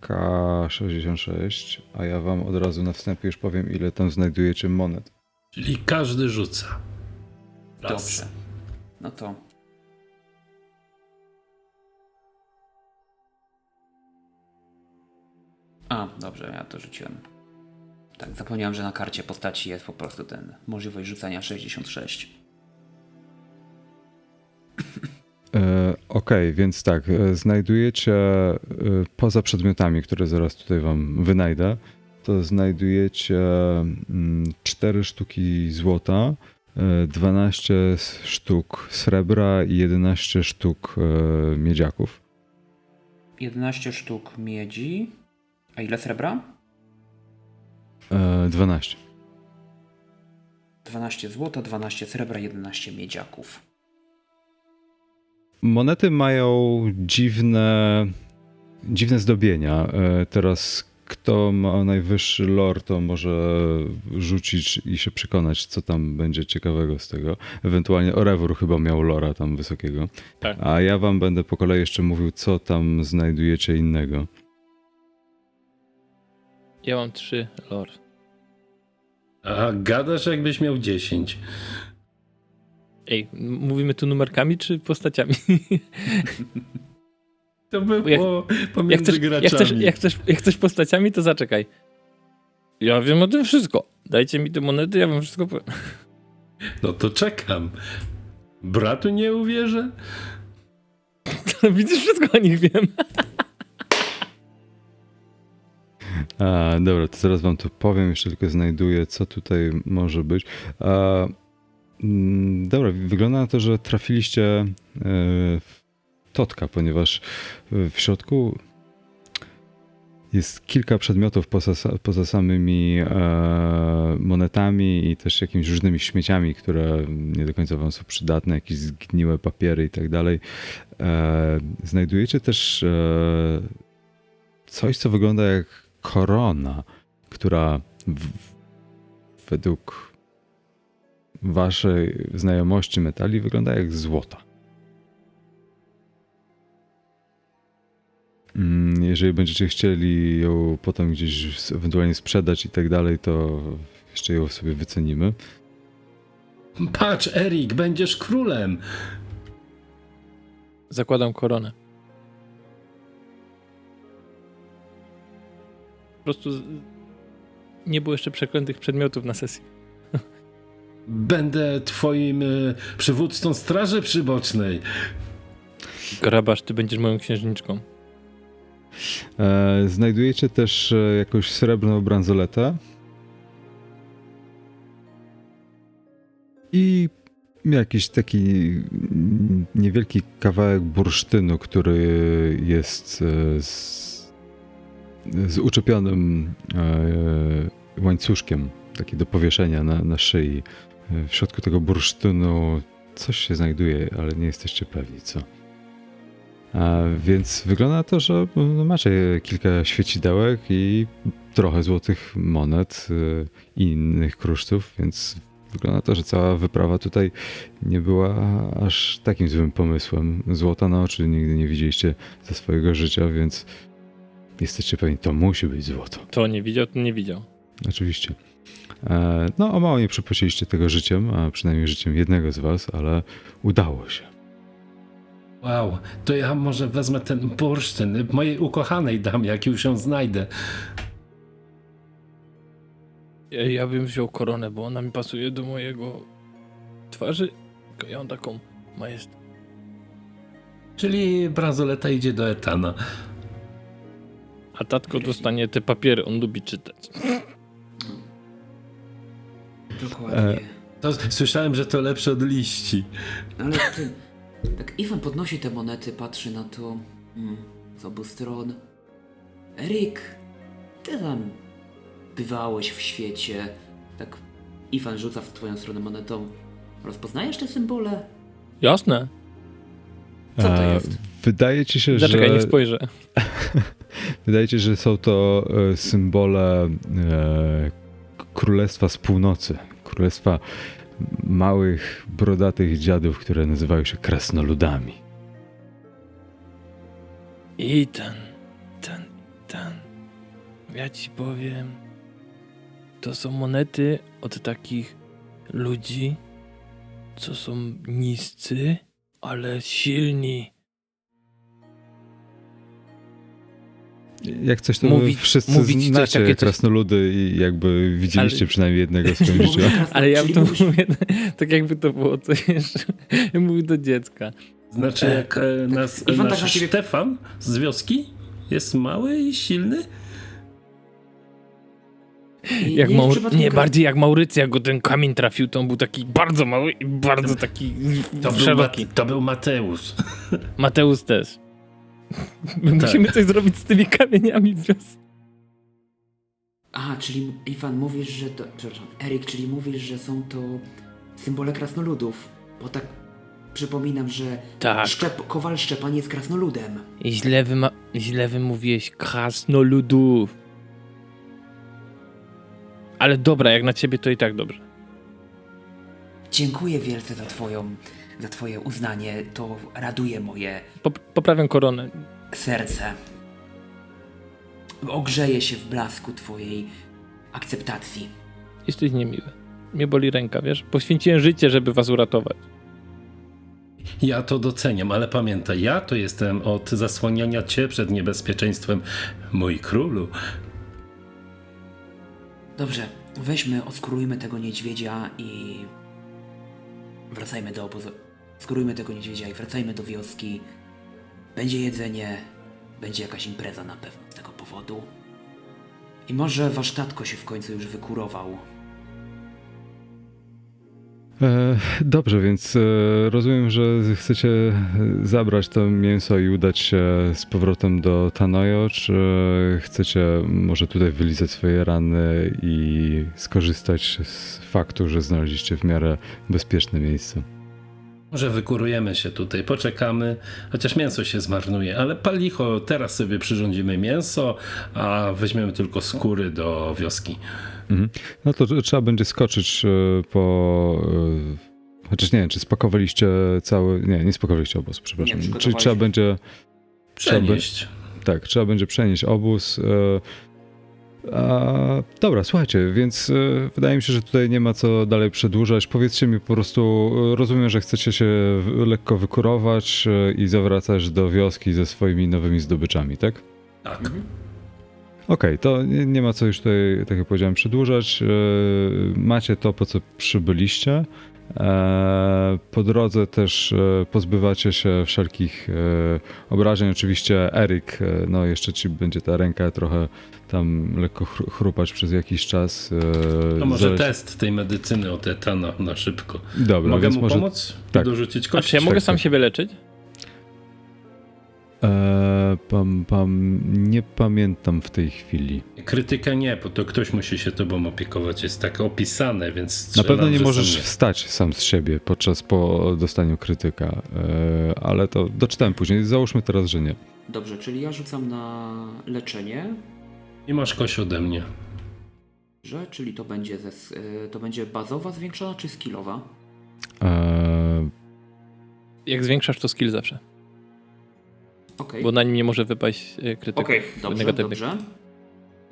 K66, a ja wam od razu na wstępie już powiem, ile tam znajdujecie monet. Czyli każdy rzuca. Raz. Dobrze. No to. A, dobrze, ja to rzuciłem. Tak, zapomniałem, że na karcie postaci jest po prostu ten możliwość rzucania 66. E, Okej, więc tak, e, znajdujecie e, poza przedmiotami, które zaraz tutaj wam wynajdę, to znajdujecie mm, 4 sztuki złota, e, 12 s- sztuk srebra i 11 sztuk e, miedziaków. 11 sztuk miedzi. A ile srebra? E, 12. 12 złota, 12 srebra, 11 miedziaków. Monety mają dziwne, dziwne zdobienia. E, Teraz kto ma najwyższy lore, to może rzucić i się przekonać, co tam będzie ciekawego z tego. Ewentualnie Orewur chyba miał lora tam wysokiego. Tak. A ja wam będę po kolei jeszcze mówił, co tam znajdujecie innego. Ja mam trzy lore. A gadasz jakbyś miał 10. Ej, mówimy tu numerkami czy postaciami? To by Jak- było Jak pomiędzy chcesz, graczami. jak, chcesz, jak, chcesz, jak chcesz postaciami, to zaczekaj. Ja wiem o tym wszystko. Dajcie mi te monety, ja wam wszystko powiem. No to czekam. Bratu nie uwierzę? Widzisz, wszystko o nich wiem. A, dobra, to zaraz wam to powiem, jeszcze tylko znajduję, co tutaj może być. A, dobra, wygląda na to, że trafiliście e, w Totka, ponieważ e, w środku jest kilka przedmiotów poza, poza samymi e, monetami i też jakimiś różnymi śmieciami, które nie do końca wam są przydatne, jakieś zgniłe papiery i tak dalej. Znajdujecie też coś, co wygląda jak korona, która w, według waszej znajomości metali wygląda jak złota. Mm, Jeżeli będziecie chcieli ją potem gdzieś ewentualnie sprzedać i tak dalej, to jeszcze ją sobie wycenimy. Patrz, Erik, będziesz królem. Zakładam koronę. Po prostu nie było jeszcze przeklętych przedmiotów na sesji. Będę twoim y, przywódcą straży przybocznej. Grabasz, ty będziesz moją księżniczką. E, Znajdujecie też e, jakąś srebrną bransoletę. I jakiś taki mm, niewielki kawałek bursztynu, który jest e, z z uczepionym e, łańcuszkiem, taki do powieszenia na, na szyi. W środku tego bursztynu coś się znajduje, ale nie jesteście pewni co. A więc wygląda na to, że no, macie kilka świecidełek i trochę złotych monet e, i innych kruszców, więc wygląda na to, że cała wyprawa tutaj nie była aż takim złym pomysłem. Złota na oczy nigdy nie widzieliście ze swojego życia, więc jesteście pewni, to musi być złoto. To nie widział, to nie widział. Oczywiście. E, No, o mało nie przepłaciliście tego życiem, a przynajmniej życiem jednego z was, ale udało się. Wow, to ja może wezmę ten bursztyn. Mojej ukochanej dam, jak już ją znajdę. Ja, ja bym wziął koronę, bo ona mi pasuje do mojego twarzy. Ja mam taką majest. Czyli bransoleta idzie do Etana. A tatko dostanie te papiery, on lubi czytać. Dokładnie. To, słyszałem, że to lepsze od liści. Ale ty, tak Iwan podnosi te monety, patrzy na to hmm, z obu stron. Erik, ty tam bywałeś w świecie. Tak Iwan rzuca w twoją stronę monetą. Rozpoznajesz te symbole? Jasne. Co to E, jest? Wydaje ci się, Zaczekaj, że... nie spojrzę. Wydaje ci się, że są to e, symbole e, Królestwa z Północy. Królestwa małych, brodatych dziadów, które nazywają się krasnoludami. I ten, ten, ten. Ja ci powiem. To są monety od takich ludzi, co są niscy, ale silni. Jak coś, to Mówi- wy wszyscy mówić znacie takie coś- krasnoludy i jakby widzieliście Ale- przynajmniej jednego w swoim życiu. Ale ja czyli to mówię tak, jakby to było coś jeszcze. Ja mówię do dziecka. Znaczy, jak e, nas, Iwan tak nasz na ciebie- Stefan z wioski jest mały i silny? I Jak Maur... Nie, bardziej jak Maurycja go ten kamień trafił, to on był taki bardzo mały i bardzo taki To był, szeroki. Mate- to był Mateusz. Mateusz też. My musimy coś zrobić z tymi kamieniami w wiosce. A, czyli Iwan mówisz, że to. Przepraszam, Erik, czyli mówisz, że są to symbole krasnoludów. Bo tak przypominam, że Tak. Szczep, Kowal Szczepan jest krasnoludem. Źle, wyma... Źle wymówiłeś krasnoludów. Ale dobra, jak na ciebie to i tak dobrze. Dziękuję wielce za twoją, za twoje uznanie. To raduje moje Pop poprawiam koronę. serce. Ogrzeje się w blasku twojej akceptacji. Jesteś niemiły. Mnie boli ręka, wiesz? Poświęciłem życie, żeby was uratować. Ja to doceniam, ale pamiętaj, ja to jestem od zasłaniania cię przed niebezpieczeństwem, mój królu. Dobrze, weźmy, oskurujmy tego niedźwiedzia i wracajmy do obozu. Skurujmy tego niedźwiedzia i wracajmy do wioski. Będzie jedzenie, będzie jakaś impreza na pewno z tego powodu. I może wasz tatko się w końcu już wykurował. E, dobrze, więc e, rozumiem, że chcecie zabrać to mięso i udać się z powrotem do Tanojo, czy chcecie może tutaj wylizać swoje rany i skorzystać z faktu, że znaleźliście w miarę bezpieczne miejsce? Może wykurujemy się tutaj, poczekamy, chociaż mięso się zmarnuje, ale palicho, teraz sobie przyrządzimy mięso, a weźmiemy tylko skóry do wioski. Mhm. No to trzeba będzie skoczyć e, po... e, Chociaż nie wiem, czy spakowaliście cały... Nie, nie spakowaliście obozu, przepraszam. Czyli przygotowaliśmy. trzeba będzie... Trzeba Przenieść. Tak, trzeba będzie przenieść obóz. A, dobra, słuchajcie, więc e, wydaje mi się, że tutaj nie ma co dalej przedłużać. Powiedzcie mi po prostu, e, rozumiem, że chcecie się w- lekko wykurować e, i zawracać do wioski ze swoimi nowymi zdobyczami, tak? Tak. Okej, to nie, nie ma co już tutaj, tak jak powiedziałem, przedłużać. Macie to, po co przybyliście. Po drodze też pozbywacie się wszelkich obrażeń. Oczywiście Eryk, no jeszcze ci będzie ta ręka trochę tam lekko chru- chrupać przez jakiś czas. e, To może test tej medycyny od Etana na szybko. Dobra, Mogę więc mu może... pomóc? tak. Dorzucić A kość? czy ja mogę tak, sam tak. siebie leczyć? E, pam, pam, nie pamiętam w tej chwili. Krytyka nie, bo to ktoś musi się tobą opiekować. Jest tak opisane, więc Na pewno nie że możesz sam wstać sam z siebie podczas po dostaniu krytyka, e, ale to doczytałem później. Załóżmy teraz, że nie. Dobrze, czyli ja rzucam na leczenie, I masz kość ode mnie. że, czyli to będzie, ze, y, to będzie bazowa zwiększona czy skillowa? E, Jak zwiększasz, to skill zawsze. Okej, Bo na nim nie może wypaść e, krytyków Okej, dobrze, negatywnych. dobrze.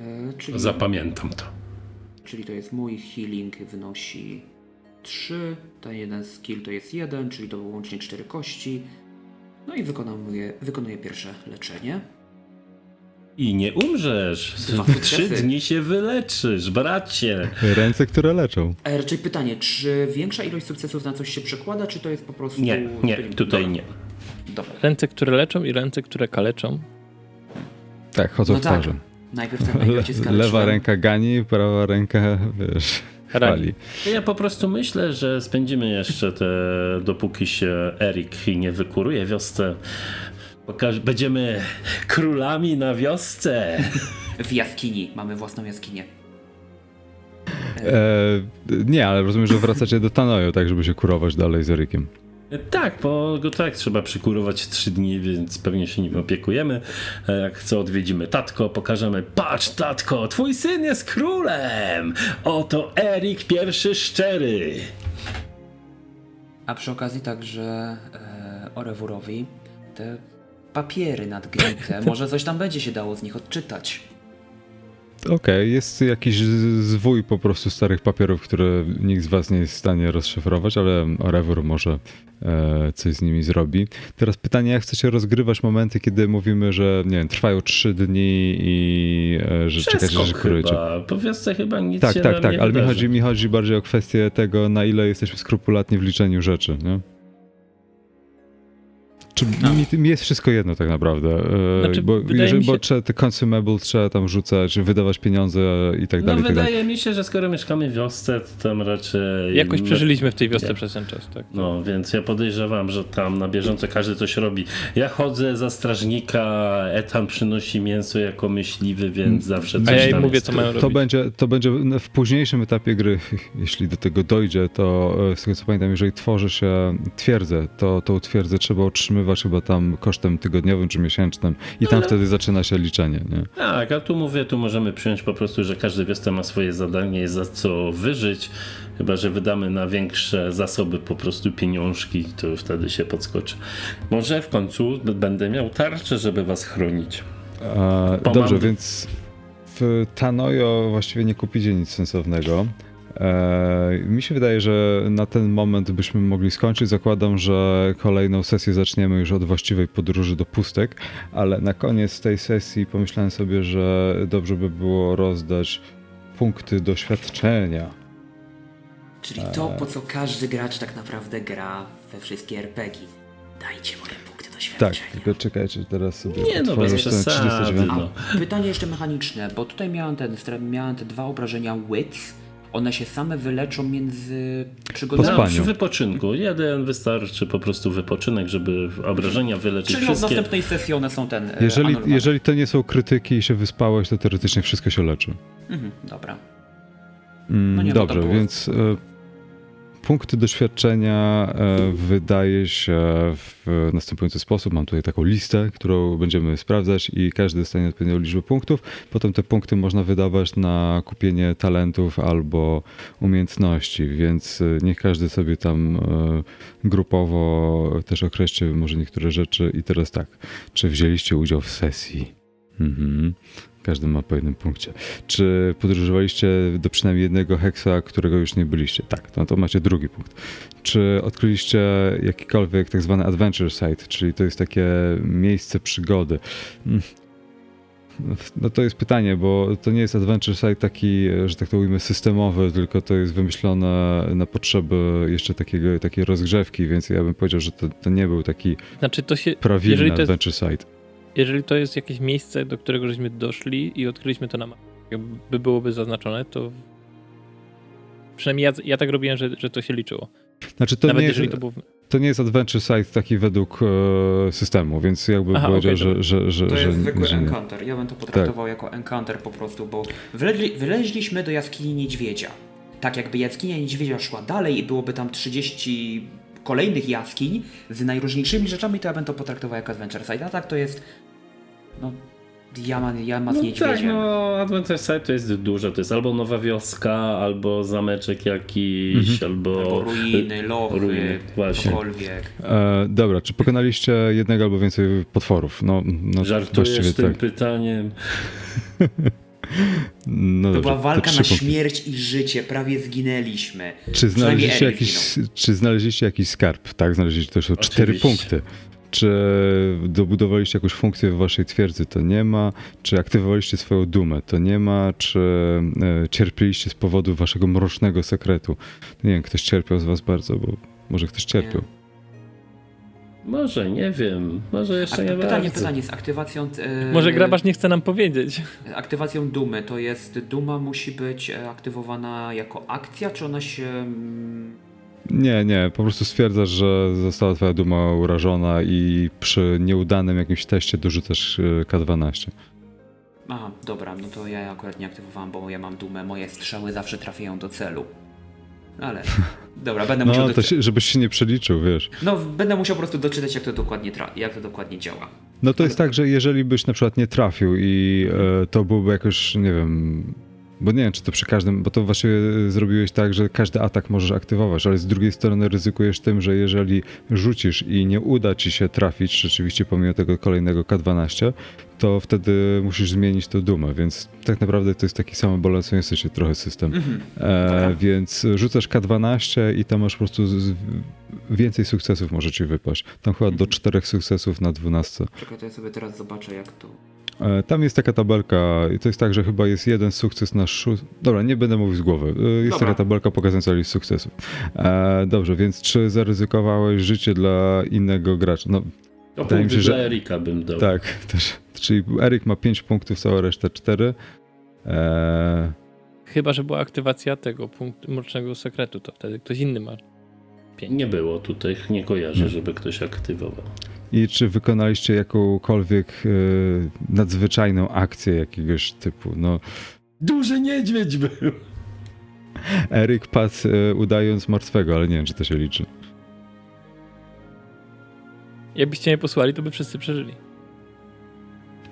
Y, czyli, Zapamiętam to. czyli to jest mój healing wynosi 3, ten jeden skill to jest 1, czyli to łącznie 4 kości. No i wykonuję, wykonuję pierwsze leczenie. I nie umrzesz. W trzy dni się wyleczysz, bracie. ręce, które leczą. E, raczej pytanie, czy większa ilość sukcesów na coś się przekłada, czy to jest po prostu... Nie, nie, tutaj nie. Dobra, Ręce, które leczą i ręce, które kaleczą. Tak, chodzą No w tak. parze. najpierw ten najpierw cię Le, skaleczyłem. lewa ręka gani, prawa ręka, wiesz, chwali. Ja po prostu myślę, że spędzimy jeszcze te, dopóki się Erik nie wykuruje wiosce. Pokaż, będziemy królami na wiosce. W jaskini, mamy własną jaskinię. E, nie, ale rozumiem, że wracacie do Tanojo, tak, żeby się kurować dalej z Erykiem. Tak, bo go tak trzeba przykurować trzy dni, więc pewnie się nim opiekujemy. A Jak co odwiedzimy tatko, pokażemy, patrz tatko, twój syn jest królem! Oto Erik pierwszy szczery. A przy okazji także e, Orewurowi te papiery nadgryte, może coś tam będzie się dało z nich odczytać. Okej, jest jakiś zwój po prostu starych papierów, które nikt z was nie jest w stanie rozszyfrować, ale Rewur może e, coś z nimi zrobi. Teraz pytanie, jak chcecie rozgrywać momenty, kiedy mówimy, że nie wiem, trwają trzy dni i e, że czekacie, że chyba. Po wiosce chyba nic Tak, się tak, tak, nie ale mi chodzi, mi chodzi bardziej o kwestię tego, na ile jesteśmy skrupulatni w liczeniu rzeczy, nie? Czy mi, mi jest wszystko jedno tak naprawdę, e, Znaczy, bo, jeżeli, się- bo trzeba te consumables trzeba tam rzucać, wydawać pieniądze i tak No dalej, tak dalej. wydaje mi się, że skoro mieszkamy w wiosce, to tam raczej... Jakoś przeżyliśmy w tej wiosce Nie. przez ten czas, tak? No, więc ja podejrzewam, że tam na bieżąco każdy coś robi. Ja chodzę za strażnika, Etan przynosi mięso jako myśliwy, więc zawsze coś A ja im mówię, jest. co mają robić. To będzie, to będzie w późniejszym etapie gry, jeśli do tego dojdzie, to e, z tego co pamiętam, jeżeli tworzy się twierdzę, to tą twierdzę trzeba utrzymywać chyba tam kosztem tygodniowym czy miesięcznym i tam Ale- wtedy zaczyna się liczenie, nie? Tak, a tu mówię, tu możemy przyjąć po prostu, że każdy wiosce ma swoje zadanie, za co wyżyć. Chyba, że wydamy na większe zasoby po prostu pieniążki, to wtedy się podskoczy. Może w końcu będę miał tarczę, żeby was chronić. Bo dobrze, więc w Tanojo właściwie nie kupicie nic sensownego. E, mi się wydaje, że na ten moment byśmy mogli skończyć. Zakładam, że kolejną sesję zaczniemy już od właściwej podróży do pustek, ale na koniec tej sesji pomyślałem sobie, że dobrze by było rozdać punkty doświadczenia. Czyli to, po co każdy gracz tak naprawdę gra we wszystkie RPG. Dajcie moje punkty Tak, doświadczenia. tylko czekajcie, teraz sobie Nie no, bez przesady. 39. No. Pytanie jeszcze mechaniczne, bo tutaj miałem, ten, miałem te dwa obrażenia wits. One się same wyleczą między przygodami. No, przy wypoczynku. Jeden wystarczy po prostu wypoczynek, żeby obrażenia wyleczyć Czyli w wszystkie. następnej sesji one są ten. e, Jeżeli, jeżeli to nie są krytyki i się wyspałeś, to teoretycznie wszystko się leczy. Mhm, dobra. Mm, No nie, Dobrze, więc e, punkty doświadczenia e, wydaje się w następujący sposób. Mam tutaj taką listę, którą będziemy sprawdzać i każdy dostanie odpowiednią liczbę punktów. Potem te punkty można wydawać na kupienie talentów albo umiejętności, więc e, niech każdy sobie tam e, grupowo też określi może niektóre rzeczy. I teraz tak, czy wzięliście udział w sesji? Mhm. Każdy ma po jednym punkcie. Czy podróżowaliście do przynajmniej jednego heksa, którego już nie byliście? Tak, no to macie drugi punkt. Czy odkryliście jakikolwiek tak zwany adventure site, czyli to jest takie miejsce przygody? Mm. No to jest pytanie, bo to nie jest adventure site taki, że tak to ujmę, systemowy, tylko to jest wymyślone na potrzeby jeszcze takiego, takiej rozgrzewki, więc ja bym powiedział, że to, to nie był taki Znaczy to się, jest- adventure site. Jeżeli to jest jakieś miejsce, do którego żeśmy doszli i odkryliśmy to na mapie, jakby byłoby zaznaczone, to przynajmniej ja, ja tak robiłem, że, że to się liczyło. Znaczy to Nawet nie jeżeli to było... to nie jest adventure site taki według e, systemu, więc jakby Aha, powiedział, okej, że, że, że, To że, jest zwykły że encounter. Ja bym to potraktował jako encounter po prostu, bo wyleźli, wyleźliśmy do jaskini niedźwiedzia. Tak jakby jaskinia niedźwiedzia szła dalej i byłoby tam 30 kolejnych jaskiń z najróżniejszymi rzeczami, to ja bym to potraktował jako adventure site. A tak to jest. No. Jama, jama z No niedźwiedziem. tak, no Adventure Site to jest dużo, to jest albo nowa wioska, albo zameczek jakiś, albo... Albo ruiny, lochy, ruiny, właśnie. cokolwiek. E, dobra, czy pokonaliście jednego albo więcej potworów? No, no Żartujesz tym tak. pytaniem. No To dobrze, była walka trzy na śmierć i życie, prawie zginęliśmy. Czy znaleźliście, jakiś, czy znaleźliście jakiś skarb? Tak, znaleźliście to są cztery punkty. Czy dobudowaliście jakąś funkcję w waszej twierdzy? To nie ma. Czy aktywowaliście swoją dumę? To nie ma. Czy e, cierpieliście z powodu waszego mrocznego sekretu? Nie wiem, ktoś cierpiał z was bardzo, bo może ktoś cierpiał. Może, nie wiem, może jeszcze nie pytanie, bardzo. pytanie z aktywacją. e, Może grabarz nie chce nam powiedzieć. Aktywacją dumy to jest. Duma musi być e, aktywowana jako akcja, czy ona się. mm, Nie, nie, po prostu stwierdzasz, że została twoja duma urażona i przy nieudanym jakimś teście dorzucasz e, K12. Aha, dobra, no to ja akurat nie aktywowałem, bo ja mam dumę. Moje strzały zawsze trafiają do celu. Ale. Dobra, będę musiał. No, to się, żebyś się nie przeliczył, wiesz. No, będę musiał po prostu doczytać, jak to dokładnie, tra... jak to dokładnie działa. No to jest tak, że jeżeli byś na przykład nie trafił i e, to byłby jakoś, nie wiem, bo nie wiem, czy to przy każdym, bo to właściwie zrobiłeś tak, że każdy atak możesz aktywować, ale z drugiej strony ryzykujesz tym, że jeżeli rzucisz i nie uda ci się trafić rzeczywiście pomimo tego kolejnego K12, to wtedy musisz zmienić tę dumę, więc tak naprawdę to jest taki sam balansujący się trochę system. Mhm. E, więc rzucasz K12 i tam masz po prostu z, z, więcej sukcesów może ci wypaść. Tam chyba do czterech sukcesów na 12. Czekaj, to ja sobie teraz zobaczę, jak to. E, Tam jest taka tabelka i to jest tak, że chyba jest jeden sukces na szó... Dobra, nie będę mówił z głowy. E, Jest Dobra. taka tabelka pokazująca listę sukcesów. E, dobrze, więc czy zaryzykowałeś życie dla innego gracza? No To Wydaje mi się, dla że- Erika bym dał. tak, też. Czyli Erik ma 5 punktów, cała reszta 4. E, Chyba, że była aktywacja tego punktu mrocznego sekretu, to wtedy ktoś inny ma. Nie było tutaj, nie kojarzę, Nie. żeby ktoś aktywował. I czy wykonaliście jakąkolwiek e, nadzwyczajną akcję jakiegoś typu? No, Duży niedźwiedź był! Erik padł e, udając martwego, ale nie wiem, czy to się liczy. Jakbyście nie posłali, to by wszyscy przeżyli.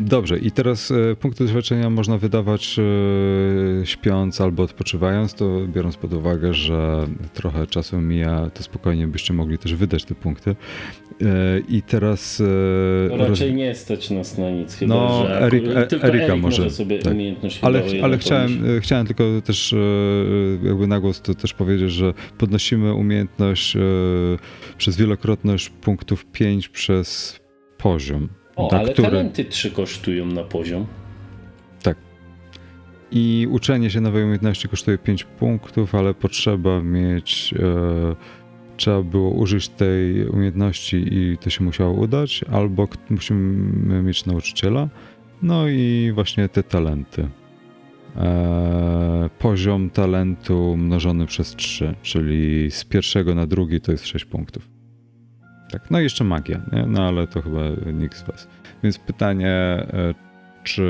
Dobrze, i teraz e, punkty doświadczenia można wydawać e, śpiąc albo odpoczywając, to biorąc pod uwagę, że trochę czasu mija, to spokojnie byście mogli też wydać te punkty. E, I teraz... No roz- raczej nie stać nas na nic, chyba No, że Erik- tylko Erika Erik może, może sobie tak. umiejętność Ale, ale chciałem, chciałem tylko też jakby na głos to też powiedzieć, że podnosimy umiejętność przez wielokrotność punktów 5 przez poziom. O, na ale który- talenty trzy kosztują na poziom. I uczenie się nowej umiejętności kosztuje 5 punktów, ale potrzeba mieć. E, trzeba było użyć tej umiejętności i to się musiało udać, albo musimy mieć nauczyciela. No i właśnie te talenty. E, poziom talentu mnożony przez 3, czyli z pierwszego na drugi to jest 6 punktów. Tak, no i jeszcze magia, nie? no ale to chyba nikt z Was. Więc pytanie, e, czy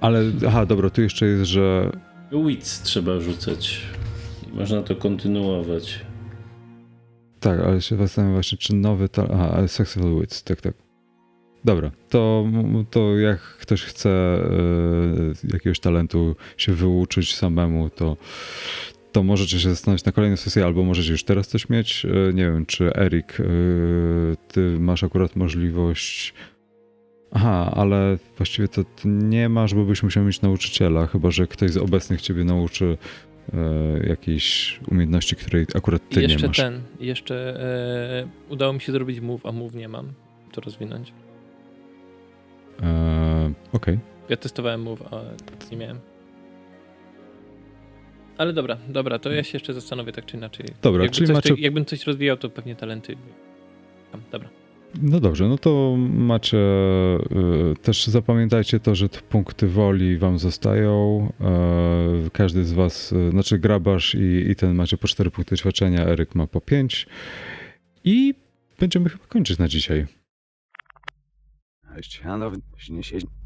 ale, aha, dobra, tu jeszcze jest, że. Wits trzeba rzucać. Można to kontynuować. Tak, ale się zastanawiam właśnie, czy nowy. Ta... Aha, ale Successful Wits, tak, tak. Dobra, to, to jak ktoś chce e, jakiegoś talentu się wyuczyć samemu, to, to możecie się zastanowić na kolejną sesję, albo możecie już teraz coś mieć. E, nie wiem, czy Erik, e, ty masz akurat możliwość. Aha, ale właściwie to, nie masz, bo byś musiał mieć nauczyciela, chyba że ktoś z obecnych ciebie nauczy e, jakiejś umiejętności, której akurat ty jeszcze nie masz. ten, jeszcze e, udało mi się zrobić move, a move nie mam. To rozwinąć. E, Okej. Ja testowałem move, a nie miałem. Ale dobra, dobra, to ja się jeszcze zastanowię tak czy inaczej. Dobra, Jakby czyli coś, macie- Jakbym coś rozwijał, to pewnie talenty. Tam, Dobra. No dobrze, no to macie. y, Też zapamiętajcie to, że te punkty woli wam zostają. E, Każdy z was, y, znaczy grabarz i, i ten macie po 4 punkty ćwiczenia, Eryk ma po 5. I będziemy chyba kończyć na dzisiaj.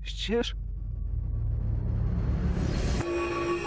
Ścież?